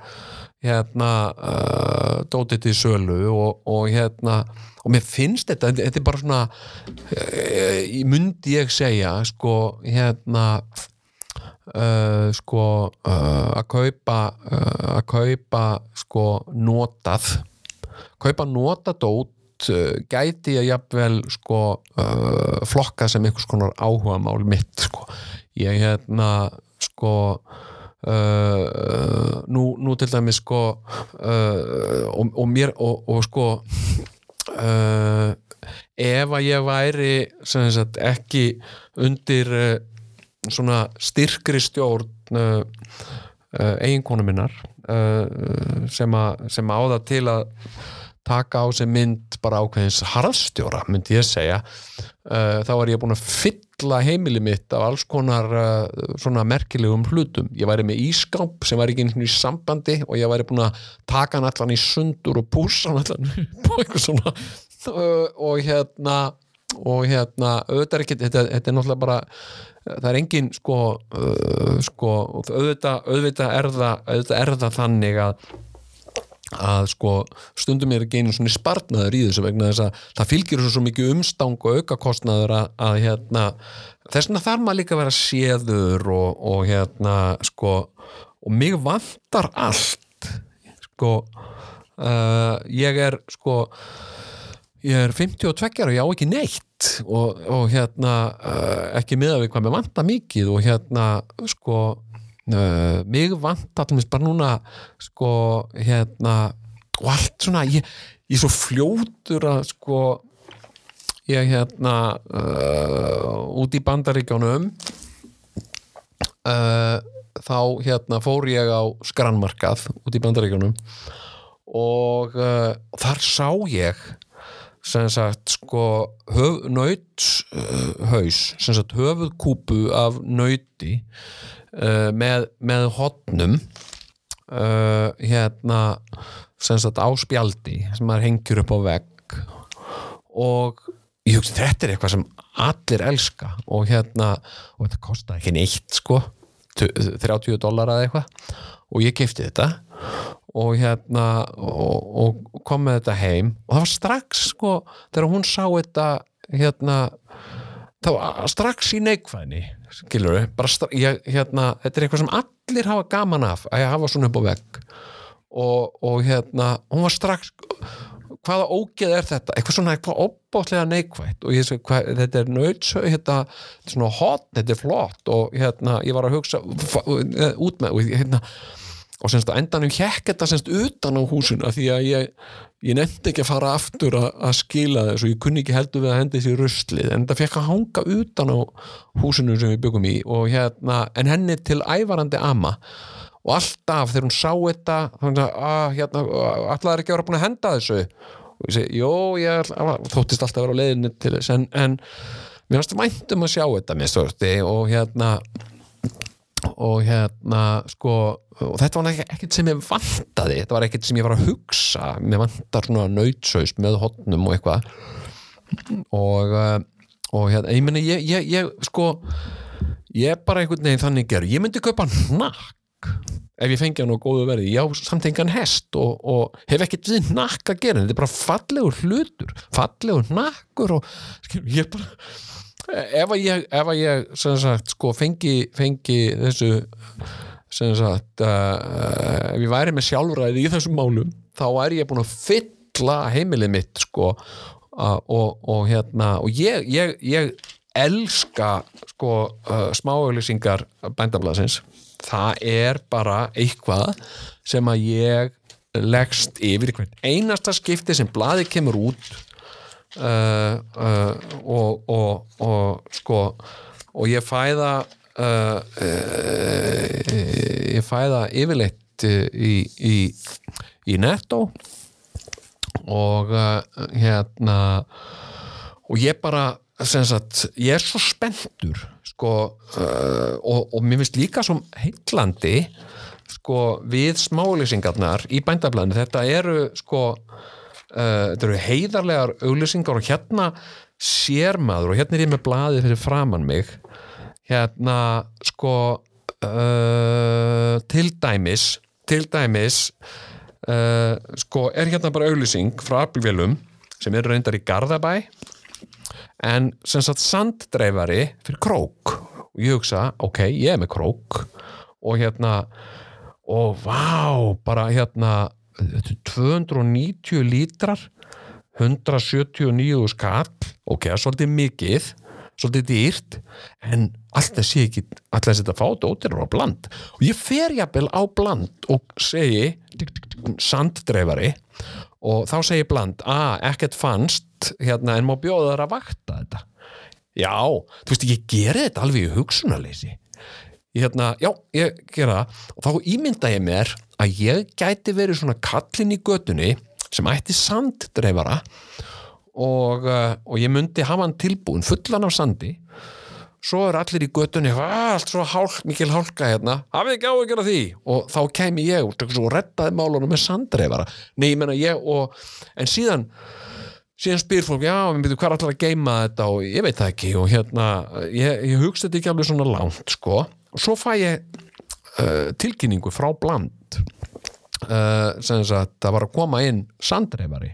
hérna uh, dótið til sölu og, og hérna og mér finnst þetta, þetta er bara svona uh, í mundi ég segja sko hérna uh, sko uh, að kaupa uh, að kaupa sko notað kaupa notadót uh, gæti ég jafnvel sko uh, flokka sem einhvers konar áhuga mál mitt sko. Ég hérna sko uh, nú, nú til dæmis sko uh, og, og mér og, og sko uh, ef að ég væri sagt ekki undir svona styrkri stjórn eiginkonu minnar sem, að, sem á það til að taka á sig mynd bara ákveðins harðstjóra, myndi ég segja þá er ég búin að fylla heimili mitt af alls konar uh, svona merkilegum hlutum. Ég væri með ískáp sem var ekki einhvern í sambandi og ég væri búin að taka hann allan í sundur og púsa hann allan *laughs* og eitthvað svona. Uh, og hérna og hérna, auðvitað er ekki þetta, þetta er náttúrulega bara það er engin sko, uh, sko auðvitað, auðvitað, er það, auðvitað er það þannig að að sko stundum er ekki einu svona spartnaður í þessu vegna þess að það svo, svo mikið umstang og aukakostnaður að, að hérna þess vegna þarf maður líka að vera séður og, og hérna sko og mig vantar allt sko uh, ég er sko ég er 52 og ég á ekki neitt og, og hérna uh, ekki miða við hvað mér vantar mikið og hérna sko uh, mig vantar allir bara núna sko hérna og allt svona ég, ég er svo fljótur að sko ég hérna uh, út í bandaríkjónum uh, þá hérna fór ég á skranmarkað út í bandaríkjónum og þar sá ég sem sagt sko höf, nauthaus sem sagt höfuðkúpu af nauti uh, með, með hotnum uh, hérna sem sagt á spjaldi sem maður hengjur upp á vegg. Og ég hugsi þetta er eitthvað sem allir elska. Og hérna og þetta kostaði ekki neitt sko. 30 dólar eða eitthvað. Og ég kefti þetta. Og hérna og, og kom með þetta heim. Og það var strax sko þegar hún sá þetta hérna það var strax í neikvæðni skilur við, bara ég, hérna þetta er eitthvað sem allir hafa gaman af að hafa svona upp á vegg. Og, og hérna, hún var strax hvaða ógeð er þetta, eitthvað svona eitthvað opbótlega neikvægt og ég segi hvað, þetta er nöytsau, hérna, þetta er svona hot þetta er flott. Og hérna ég var að hugsa út með hérna og semst að endanum hjekk þetta semst utan á húsinu því að ég, ég nefndi ekki að fara aftur að, að skila þess og ég kunni ekki heldur við að hendi þessi ruslið en þetta fekk að hanga utan á húsinu sem við byggum í hérna en henni til ævarandi ama. Og alltaf þegar hún sá þetta þannig að ah, hérna, alltaf er ekki að vera búin að henda þessu? Og ég segi, jó, ég þóttist alltaf að vera á leiðinni til þess en, en mér finnst væntum að sjá þetta mér stórti og hérna og hérna sko og þetta var ekkert sem ég vantaði. Þetta var ekkert sem ég var að hugsa. Mér vantar svona nautsaust með hotnum og eitthvað. Og, eh, og hérna, ég menna ég, ég, ég sko ég er bara einhvern veginn þannig gerð, ég myndi kaupa nakk ef ég fengi hann á góðu verði, já, samtengan hest og, og hef ekkert við nakk að gera. Þetta er bara fallegur hlutur. Fallegur nakkur og ég er bara ef að ég, ef að ég sagt, sko, fengi, fengi þessu sagt uh, ef ég væri með sjálfræði í þessum málum þá er ég búin að fylla heimilið mitt sko uh, og, og hérna og ég, ég, ég elska sko uh, smáauðlýsingar bændablasins það er bara eitthvað sem að ég leggst yfir einasta skipti sem bladi kemur út uh, uh, og, og, og sko og ég fæða uh, ég fæða yfirleitt í, í, í netto. Og hérna og ég bara Sagt, ég er svo spenntur sko, og, og mér finnst líka svo heitlandi sko, við smálýsingarnar í bændablaðinu, þetta eru sko uh, þetta eru heiðarlegar auglýsingar og hérna sér maður og hérna er ég með blaðið fyrir framann mig hérna sko uh, til dæmis til dæmis sko er hérna bara auglýsing frá Abilvélum sem eru reyndar í Garðabæ en sem sagt sanddreifari fyrir krók. Og ég hugsa, ok, ég er með krók og hérna og vá, bara hérna 290 lítrar 179 skall ok, svolítið mikið svolítið dýrt en alltaf sé ekki alltaf sé þetta fá dótir á bland. Og ég fer jafnvel á bland og segi sanddreifari og þá segi bland að ekkert fannst hérna en má bjóða þar að vakta þetta. Já, þú veist ég geri þetta alveg í hugsunarleysi. Hérna, já, ég gera og þá ímynda ég mér að ég gæti verið svona kallin í götunni sem ætti sanddreifara og, uh, og ég myndi hafa hann tilbúin fullan af sandi. Svo er allir í götunni "Ah, allt svo hálk, mikil hálka hérna. Hafið ekki á að gera því? Og þá kæmi ég og svo reddaði málunum með sanddreifara. Nei, ég menna ég og en síðan síðan spyr fólk, já, við byrjum hvað er allir að geima þetta? Og ég veit það ekki og hérna ég, ég hugsa þetta ekki alveg svona langt sko, og svo fæ ég uh, tilkynningu frá bland uh, sem að það var að koma inn sandreifari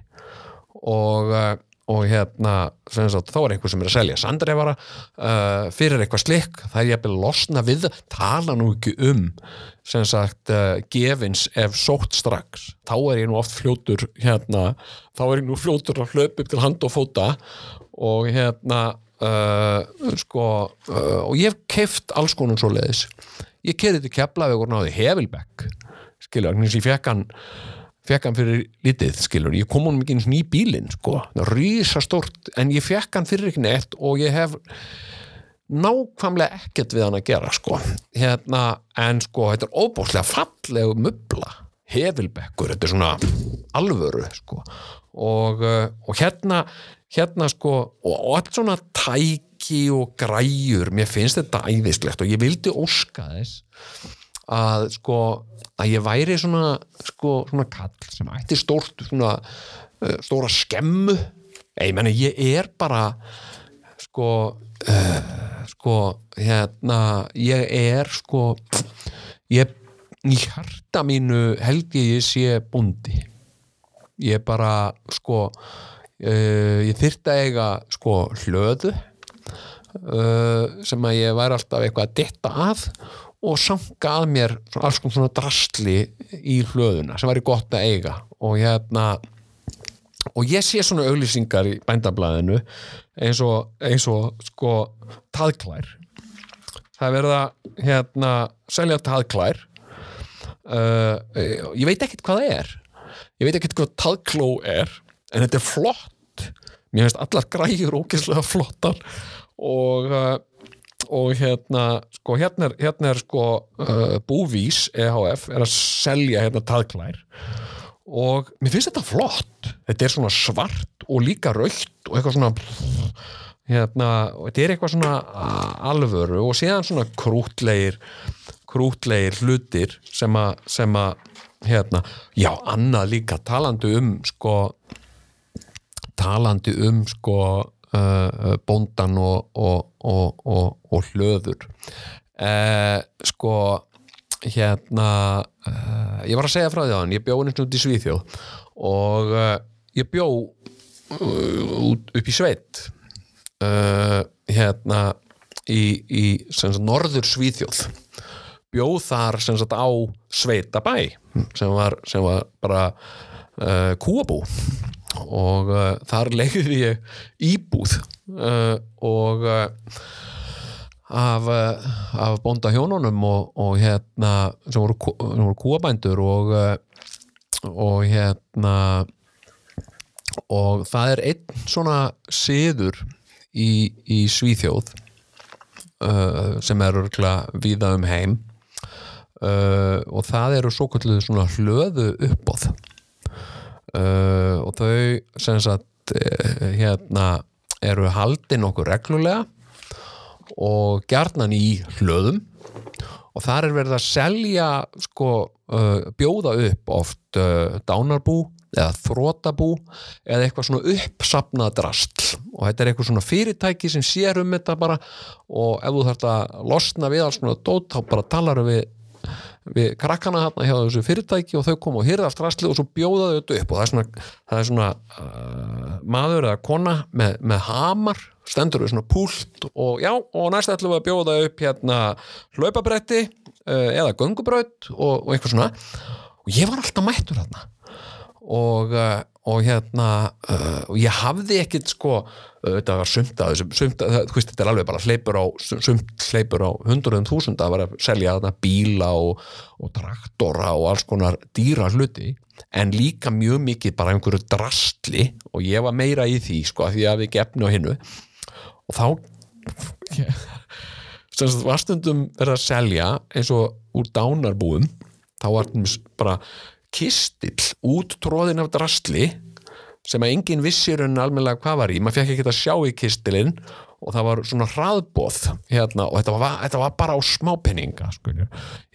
og, uh, og hérna sem að þá er einhver sem er að selja sandreifara uh, fyrir eitthvað slikk. Það er að losna við tala nú ekki um sem sagt uh, gefins ef sótt strax. Þá er ég nú oft fljótur hérna, þá er ég nú fljótur að hlaupa upp til hand og fóta og hérna uh, sko uh, og ég hef keift alls konum svo leiðis ég kerði til Keflavík og náði Hevilbekk skilur, þannig að ég fekk hann fekk hann fyrir litið, skilur ég kom honum ekki eins og ný bílinn, sko. Rísastórt, en ég fekk hann fyrir ekki neitt og ég hef nákvæmlega ekkert við hann að gera sko, hérna en sko, þetta er óbúslega fallegu mubla, hefilbekkur þetta er svona alvöru sko, og, uh, og hérna hérna sko, og, og allt svona tæki og græjur mér finnst þetta æðislegt og ég vildi óska þess að sko að ég væri svona sko svona kall sem ætti stórt svona uh, stóra skemmu. Ég menna ég er bara sko uh, sko hérna ég er sko ég í hjarta mínu held ég ég sé bundi ég bara sko uh, ég þyrfti að eiga sko hlöðu sem að ég væri alltaf eitthvað að ditta að og sanga að mér alls konar svona drastli í hlöðuna sem væri gott að eiga. Og hérna og ég sé svona auglýsingar í bændablaðinu eins og, eins og sko taðklær það er verið að hérna selja taðklær uh, ég veit ekkert hvað það er. Ég veit ekkert hvað taðkló er en þetta er flott. Mér finnst allar græjur ógeðslega flottar. Og uh, og hérna sko hérna er, hérna er sko uh, Búvís EHF er að selja hérna taðklær. Og mér finnst þetta flott. Þetta er svona svart og líka raukt og eitthvað svona hérna, og þetta er eitthvað svona alvöru og síðan svona krútlegir krútlegir hlutir sem að sem að, hérna, já, annað líka talandi um sko talandi um sko uh, bóndan og, og, og, og hlöður. Uh, sko hérna uh, ég var að segja frá því á hann, ég bjó einu út í Svíþjóð og uh, ég bjó uh, upp í Sveit uh, hérna í, í sagt, norður Svíþjóð. Bjóð þar sem sagt á Sveitabæ sem var, sem var bara uh, kúabú og uh, þar *laughs* leiði ég íbúð uh, og uh, af, uh, af bónda hjónunum og, og hérna sem voru, voru kúabændur og, uh, og hérna og það er einn svona siður í, í Svíþjóð uh, sem er örgulega víða um heim og það eru svo svona hlöðu uppbóð uh, og þau sem sagt uh, hérna eru haldin okkur reglulega og gjarnan í hlöðum. Og þar er verið að selja sko uh, bjóða upp oft uh, dánarbú eða þrótabú eða eitthvað svona uppsapnað drastl og þetta er eitthvað svona fyrirtæki sem sér um þetta bara. Og ef þú þarft að losna við alls svona dót þá bara talar við við krakkana hérna hjá þessu fyrirtæki og þau koma og hýrða allt rastlið og svo bjóða þau þetta upp og það er svona, það er svona uh, maður eða kona með, með hamar stendur við svona púlt og já, og næst ætlum við að bjóða upp hérna hlaupabretti uh, eða göngubraut og, og eitthvað svona. Og ég var alltaf mættur þarna og, uh, og hérna uh, og ég hafði ekkit sko þetta var sumt að þessu þetta er alveg bara hleypur á sumt hleypur á hundruðum þúsund að vera að selja þarna bíla og, og traktora og alls konar dýra hluti en líka mjög mikið bara einhverju drastli og ég var meira í því sko því að við gefnu á hinnu og þá *laughs* sem sagt var stundum verið að selja eins og úr dánarbúum þá var bara kistill úttróðin af drastli sem að enginn vissir en almennilega hvað var í, maður fekk ekki að sjá í kistilinn og það var svona hraðbóð hérna, og þetta var, þetta var bara á smápenninga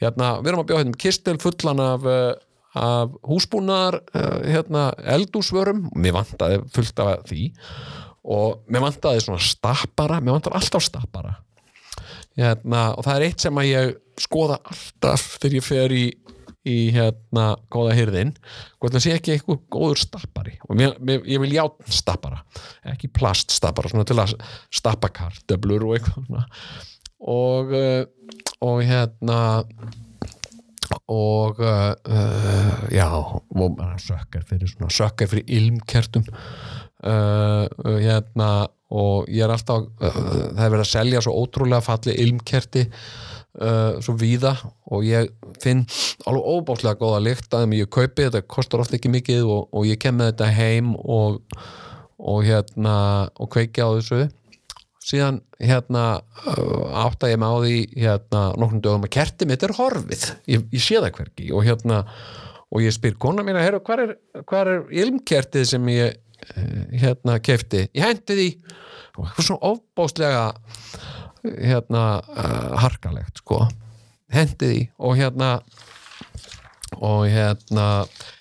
hérna, við erum að bjóða hérna kistil fullan af, eh, af húsbúnar hérna, eldúsvörum mér vantaði fullt af því og mér vantaði svona stappara. Mér vantaði alltaf stappara. Hérna, og það er eitt sem að ég skoða alltaf þegar ég fer í í hérna góða hyrðin hvort það sé ekki eitthvað góður stappari. Og mér, mér, ég vil játn stappara ekki plaststappara, svona til að stappa kartöblur og eitthvað og uh, og hérna og uh, já sökkar fyrir svona sökkar fyrir ilmkertum. Uh, hérna og ég er alltaf það er verið að selja svo ótrúlega falli ilmkerti uh, svo víða og ég finn alveg óbáslega góða lykt að ég kaupi, þetta kostar ofta ekki mikið og, og ég kem með þetta heim og, og hérna og kveiki á þessu. Síðan hérna uh, átta ég með á því hérna nokkrum dögum að kerti mitt er horfið. Ég, ég sé það hverki og hérna og ég spyr kona mín að hvað er, hvar er ilmkertið sem ég uh, hérna kefti, ég hendi því og eitthvað svona ofbáslega hérna uh, harkalegt sko. Hendi því og hérna og hérna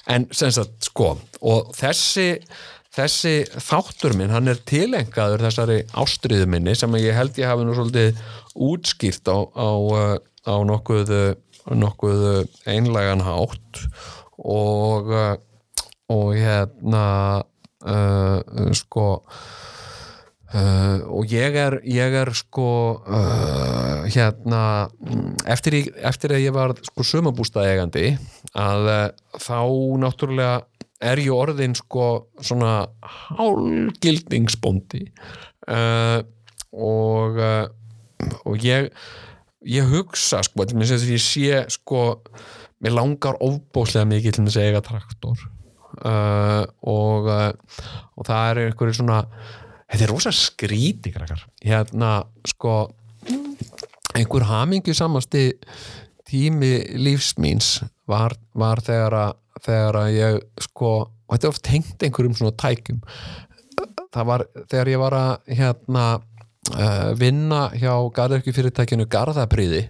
en sem sagt sko og þessi þessi þáttur minn, hann er tilengaður þessari ástriðu minni sem ég held ég hafi nú svolítið útskýrt á, á, á nokkuð nokkuð einlegan hátt. Og og hérna uh, sko Uh, og ég er, ég er sko uh, hérna eftir, í, eftir að ég var sko sumabústaðegandi að uh, þá náttúrulega er ég orðin sko svona hálgildningsbóndi og og ég ég hugsa sko ég sé sko mér langar ofbóslega mikið til að eiga traktor. Og og það er einhverju svona þetta er rosa skríti hérna sko einhver hamingju samasti tími lífsmýns var, var þegar að þegar að ég sko og þetta er oft tengt einhverjum svona tækjum. Það var þegar ég var að hérna uh, vinna hjá garðurki fyrirtækinu Garðapriði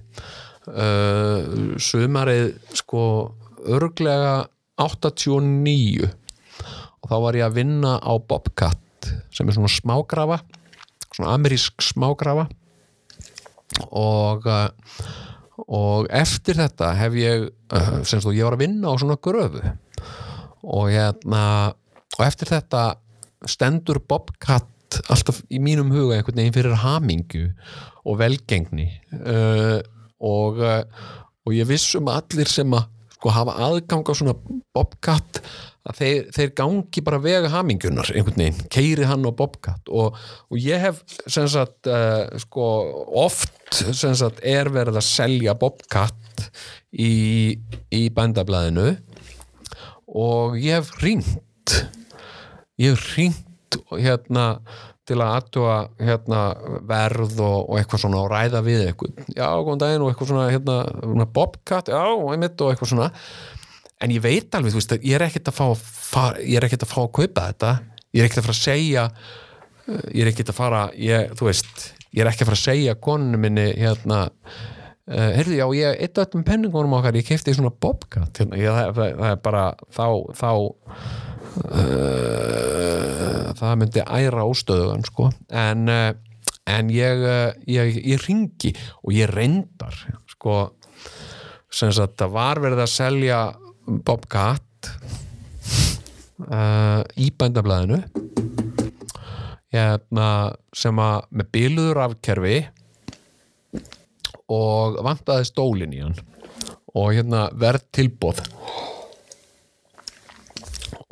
uh, sumarið sko örglega 89 og þá var ég að vinna á Bobcat sem er svona smágrafa svona amerísk smágrafa. Og og eftir þetta hef ég semst þú, ég var að vinna á svona gröfu. Og hérna og eftir þetta stendur Bobcat alltaf í mínum huga einhvern veginn fyrir hamingu og velgengni. Uh, og og ég vissum allir sem að sko hafa aðgang á svona Bobcat að þeir, þeir gangi bara vega hamingunar einhvern veginn, keiri hann og Bobcat. Og, og ég hef sagt, uh, sko, oft sagt, er verið að selja Bobcat í, í bændablaðinu. Og ég hef ringt ég hef ringt hérna til að aðtúa hérna, verð og, og eitthvað svona og ræða við eitthvað, já, góðan daginn og eitthvað svona hérna, Bobcat, já, einmitt og eitthvað svona en ég veit alveg, þú veist, ég er ekkert að fá ég er ekkert að fá að kaupa þetta. Ég er ekkert að fara að segja ég er ekkert að fara, ég, þú veist ég er ekki að fara að segja konunum minni hérna, uh, heyrðu, já, ég eitt af öllum penningunum okkar, ég kefti svona Bobcat, hérna, ég, það, það, það er bara þá, þá uh, það myndi æra ástöðugan, sko. En, uh, en ég, ég ég ringi og ég reyndar sko sem sagt, það var verið að selja Bobcat uh, í bændablaðinu. Hérna, sem að með biluður afkerfi og vantaði stólin í hann. Og hérna verð tilbóð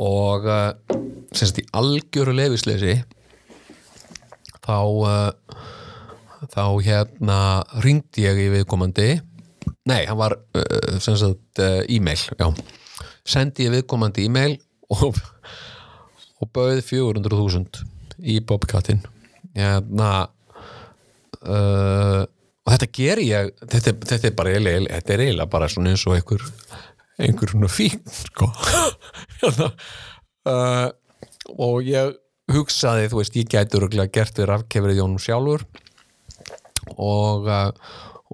og uh, semst í algjöru lefisleysi þá uh, þá hérna ringdi ég í viðkomandi nei, hann var uh, sem sagt uh, e-mail, já. Sendi ég viðkomandi e-mail og, og bauð 400.000 í Bobcatinn hérna uh, og þetta ger ég þetta, þetta er bara eiginlega, þetta er eiginlega bara svona eins og einhver einhver svona fín sko. *laughs* Hérna, uh, og ég hugsaði, þú veist, ég gæti örgulega gert við rafkefrið Jónum sjálfur og uh,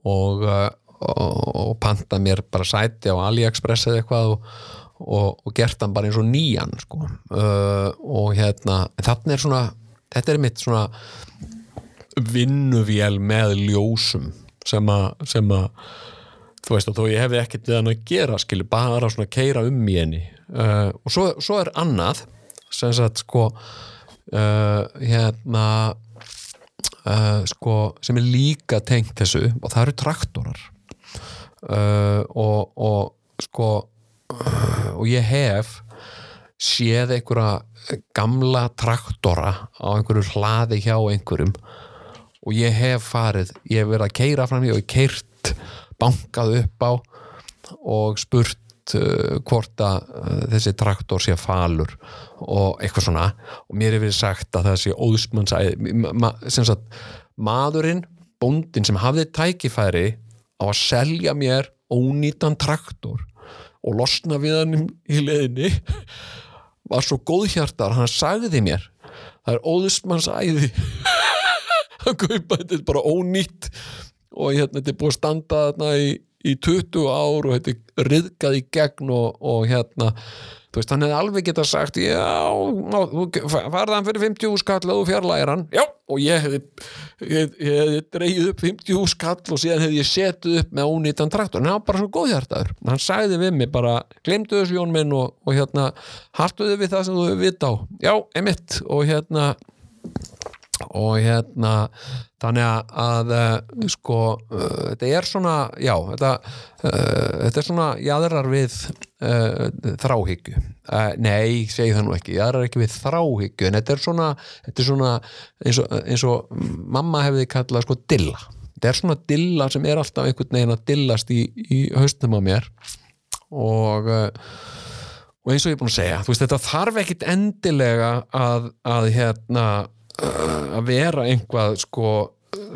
og, uh, og, og panta mér bara sæti á AliExpress eða eitthvað og, og, og gert hann bara eins og nýjan sko. uh, og hérna þarna er svona, þetta er mitt svona vinnuvél með ljósum sem að, sem að þú veist og þó ég hefði ekkert við hann að gera skilur bara svona keira um í henni uh, og svo, svo er annað sem sagt sko uh, hérna uh, sko sem er líka tengt þessu og það eru traktorar uh, og, og sko uh, og ég hef séð einhverja gamla traktora á einhverju hlaði hjá einhverjum og ég hef farið, ég hef verið að keira fram í og ég keirt bankað upp á og spurt uh, hvort að uh, þessi traktor sé falur og eitthvað svona. Og mér hefur sagt að það sé óðsmannsæði ma, sem sagt, maðurinn bóndin sem hafði tækifæri á að selja mér ónýtan traktor og losna við hann í leðinni var svo góðhjartar, hann sagði mér það er óðsmannsæði að *laughs* kaupa þetta bara ónýtt og hérna þetta er búið að standa þarna í, í 20 ár og þetta er riðgað í gegn og, og hérna þú veist, hann hefði alveg getað sagt já, ná, þú farði hann fyrir 50 skall og fjarlægir hann, já og ég hefði, hefði dreigð upp 50 skall og síðan hefði ég setið upp með ónýtan traktor, en hann var bara svo góðhjartaður. Hann sagði við mig bara, glemdu þessu jón minn og, og hérna, hartuðu við það sem þú vita á, já, emitt og hérna og hérna þannig að, uh, sko uh, þetta er svona já, þetta, uh, þetta er svona jáðrar við þráhyggju. Nei, segi það nú ekki jáðrar ekki við þráhyggju en þetta er svona, þetta er svona eins, og, eins og mamma hefði kallað sko dilla. Þetta er svona dilla sem er alltaf einhvern veginn að dillast í, í haustum á mér. Og og eins og ég er búin að segja, þú veist, þetta þarf ekkit endilega að, að hérna að vera einhvað sko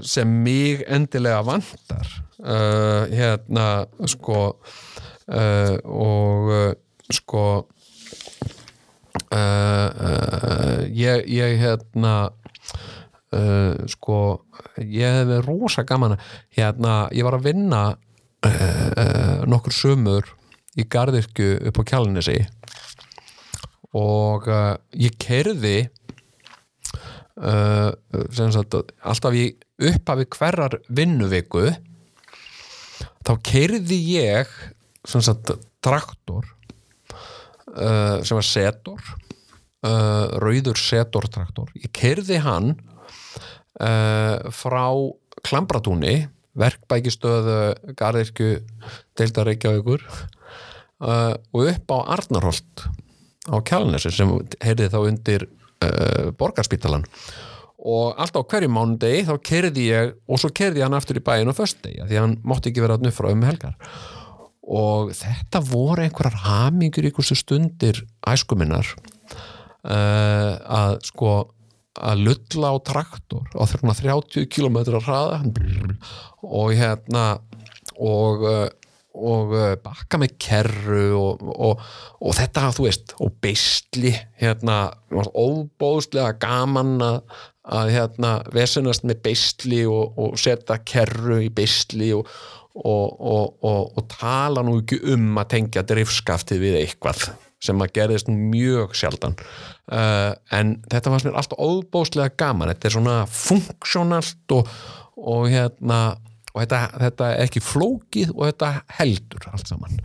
sem mig endilega vantar. Uh, hérna sko uh, og uh, sko ég, ég hérna sko ég hef verið rosa gaman hérna, ég var að vinna nokkur sömur í gardirkju upp á kjálnesi og ég kerði Uh, sagt, alltaf í upphafi hverjar vinnuviku þá keirði ég sagt, traktor uh, sem var setor uh, rauður setor traktor ég keirði hann frá Klambratúni verkbækistöðu Garðirkju deildar Reykjavíkur og upp á Arnarholt á Kjálnesi sem heyrði þá undir uh, borgarspítalan og alltaf á hverju mánudegi þá kerði ég og svo kerði hann aftur í bæin á föstudegi því hann mátti ekki vera að nufra um helgar. Og þetta voru einhverjar hamingur ykkurstu stundir æskuminnar uh, að sko að lulla á traktor á 30 km hraða. Og hérna og uh, og bakka með kerru og, og, og þetta, þú veist, og beistli hérna, óbóðslega gaman að, að hérna, vesenast með beistli og, og setja kerru í beistli og tala nú ekki um að tengja drifskaftið við eitthvað sem að gerðist mjög sjaldan. Uh, en þetta var mér alltaf óbóðslega gaman, þetta er svona funksjónalt og hérna og þetta, þetta er ekki flókið og þetta heldur allt saman.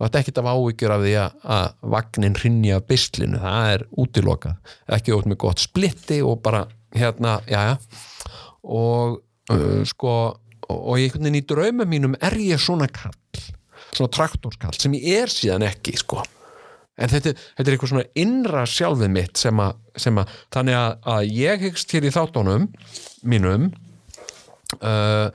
Og þetta er ekkit af ávíkjur af því að, vagnin rinja bislinu, það er útilokað. Ekki út með gott splitti og bara hérna, já já. Og uh, sko og einhvern veginn í drauma mínum er ég svona kall svona traktorskall sem ég er síðan ekki sko. En þetta, þetta er eitthvað svona innra sjálfið mitt sem að, sem að þannig að, að ég hyggst hér í þáttunum mínum uh,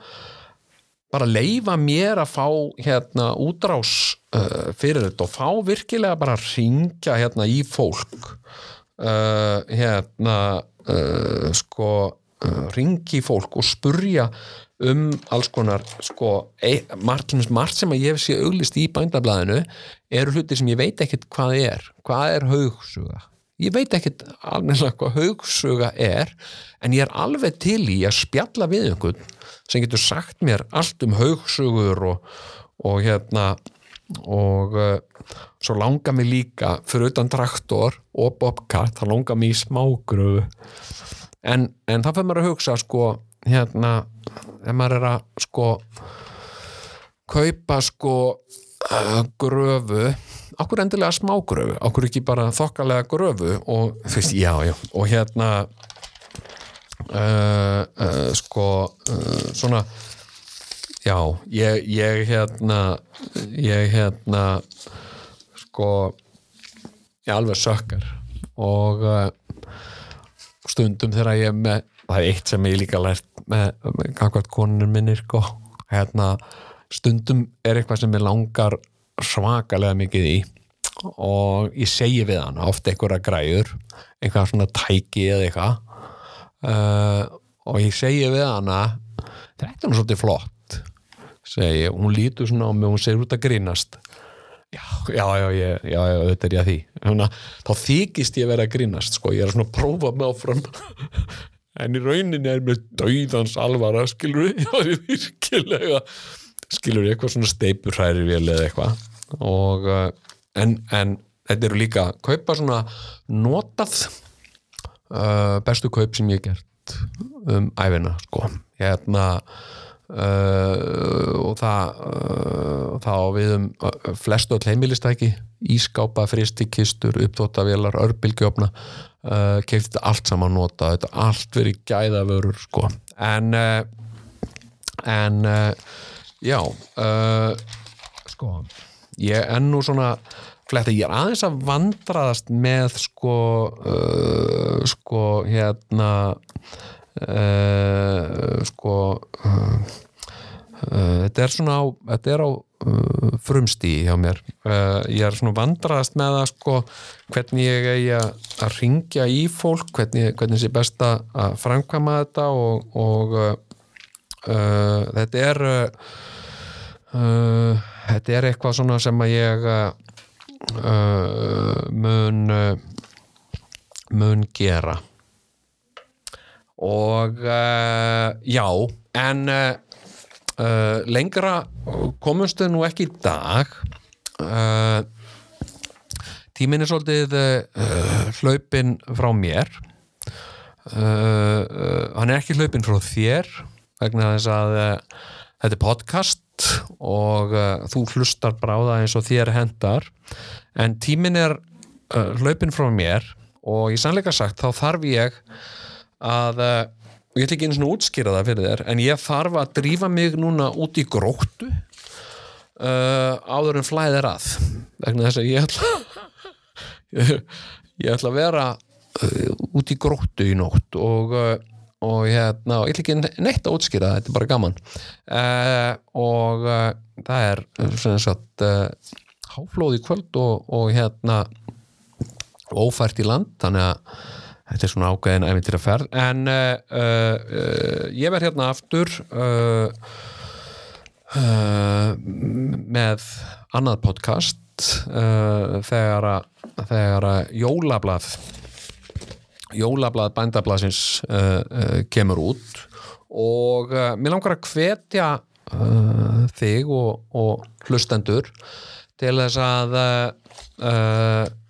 bara leifa mér að fá hérna útrás uh, fyrir þetta og fá virkilega bara að ringja hérna í fólk uh, hérna uh, sko uh, ringi í fólk og spurja um alls konar sko, e, margt, margt sem að ég sé auglist í bændablaðinu eru hlutir sem ég veit ekkert hvað er. Hvað er haugsuga ég veit ekkert alveg hvað haugsuga er en ég er alveg til í að spjalla við einhvern sem getur sagt mér allt um haugsugur og, og hérna og uh, svo langar mig líka fyrir utan traktor og bobcat, það langar mig í smágröfu. En, en það fyrir mér að hugsa sko hérna ef maður er að sko kaupa sko uh, gröfu okkur endilega smágröfu, okkur ekki bara þokkalega gröfu og þú veist, já, já og hérna uh, uh, sko uh, svona já, ég, ég hérna ég hérna sko ég alveg sökkar og stundum þegar ég með það er eitt sem ég líka lært með, með kakvart konunum minni sko. hérna, stundum er eitthvað sem ég langar svakalega mikið í og ég segi við hann ofta einhverja græður einhverja svona tæki eða eitthvað uh, og ég segi við hann þetta er nú svolítið flott segi ég, hún lítur svona á mig og hún segir út að grínast. Já, já, já, ég, já, já, þetta er ég að því. Þannig, þá þykist ég vera að grínast sko, ég er svona að prófa með áfram. *laughs* En í rauninni er mér dauðans alvara, skilur við, *laughs* já, ég virkilega. Skilur við eitthvað svona steipurhæri vel eða eitthvað. Og uh, en, en þetta eru líka kaupa svona notað uh, bestu kaup sem ég hef gert um æfina, sko. Hérna Uh, og það uh, þá við um uh, flestu all heimilistæki ískápa, fristikistur, uppdóttavélar örbylgjöfna kefti allt saman nota, þetta allt verið gæðavörur sko. En en já sko ég er nú svona fletta, ég er aðeins að vandraðast með sko sko hérna Uh, sko uh, uh, þetta er svona á þetta er á frumstíi hjá mér. Ég er svona vandraðast með það sko hvernig ég eigi að ringja í fólk, hvernig, hvernig sé best að framkvæma þetta og, og þetta er þetta er eitthvað svona sem að ég mun mun gera. Og uh, já, en uh, uh, lengra komumst þau nú ekki í dag. Tíminn er svolítið hlaupin frá mér. Hann er ekki hlaupin frá þér vegna þess að þetta er podcast og þú hlustar bara á það eins og þér hendar en tíminn er hlaupin frá mér og í sannleika sagt þá þarf ég að og ég ætla ekki einu svona útskýra það fyrir þér en ég þarf að drífa mig núna út í gróttu uh, áður en flæðir að. Vegna þess að ég ætla ég, *laughs* ég ætla að vera uh, út í gróttu í nótt og, uh, og hérna ég ætla ekki neitt að útskýra þetta er bara gaman. Og það er svona sagt háflóð í kvöld og, og hérna ófært í land þannig að þetta er svona ágæðin æfintir að ferð en uh, uh, ég verð hérna aftur uh, með annað podcast þegar að að jólablað jólablað bændablaðsins kemur út. Og mér langar að hvetja þig og, og hlustendur til þess að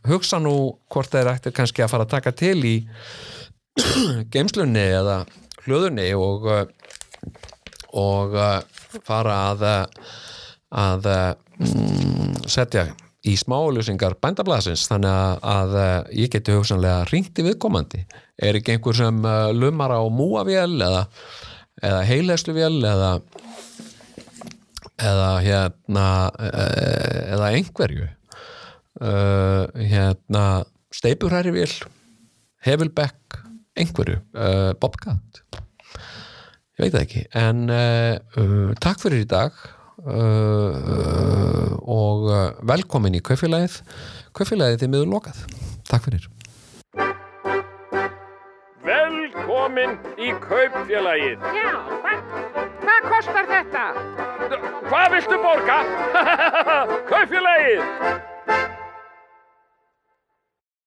hugsa nú hvort þeir ættir kannski að fara að taka til í *clears throat* geimslunni eða hljóðunni og og fara að að mm, setja í smálusingar bændablasins þannig að, að ég geti hugsanlega ringt í viðkomandi. Er ekki einhver sem lumar á múavél eða, eða heilæsluvél eða eða hérna eða einhverju? Hérna steipurhærivél Hevilbeck, einhverju Bobcat? Ég veit ekki en uh, takk fyrir í dag uh, uh, og uh, velkomin í kaufélagið kaufélagið þið miður lokað takk fyrir Velkomin í kaupfélagið. Já, hvað, hvað kostar þetta? Hvað viltu borga? *laughs* kaupfélagið.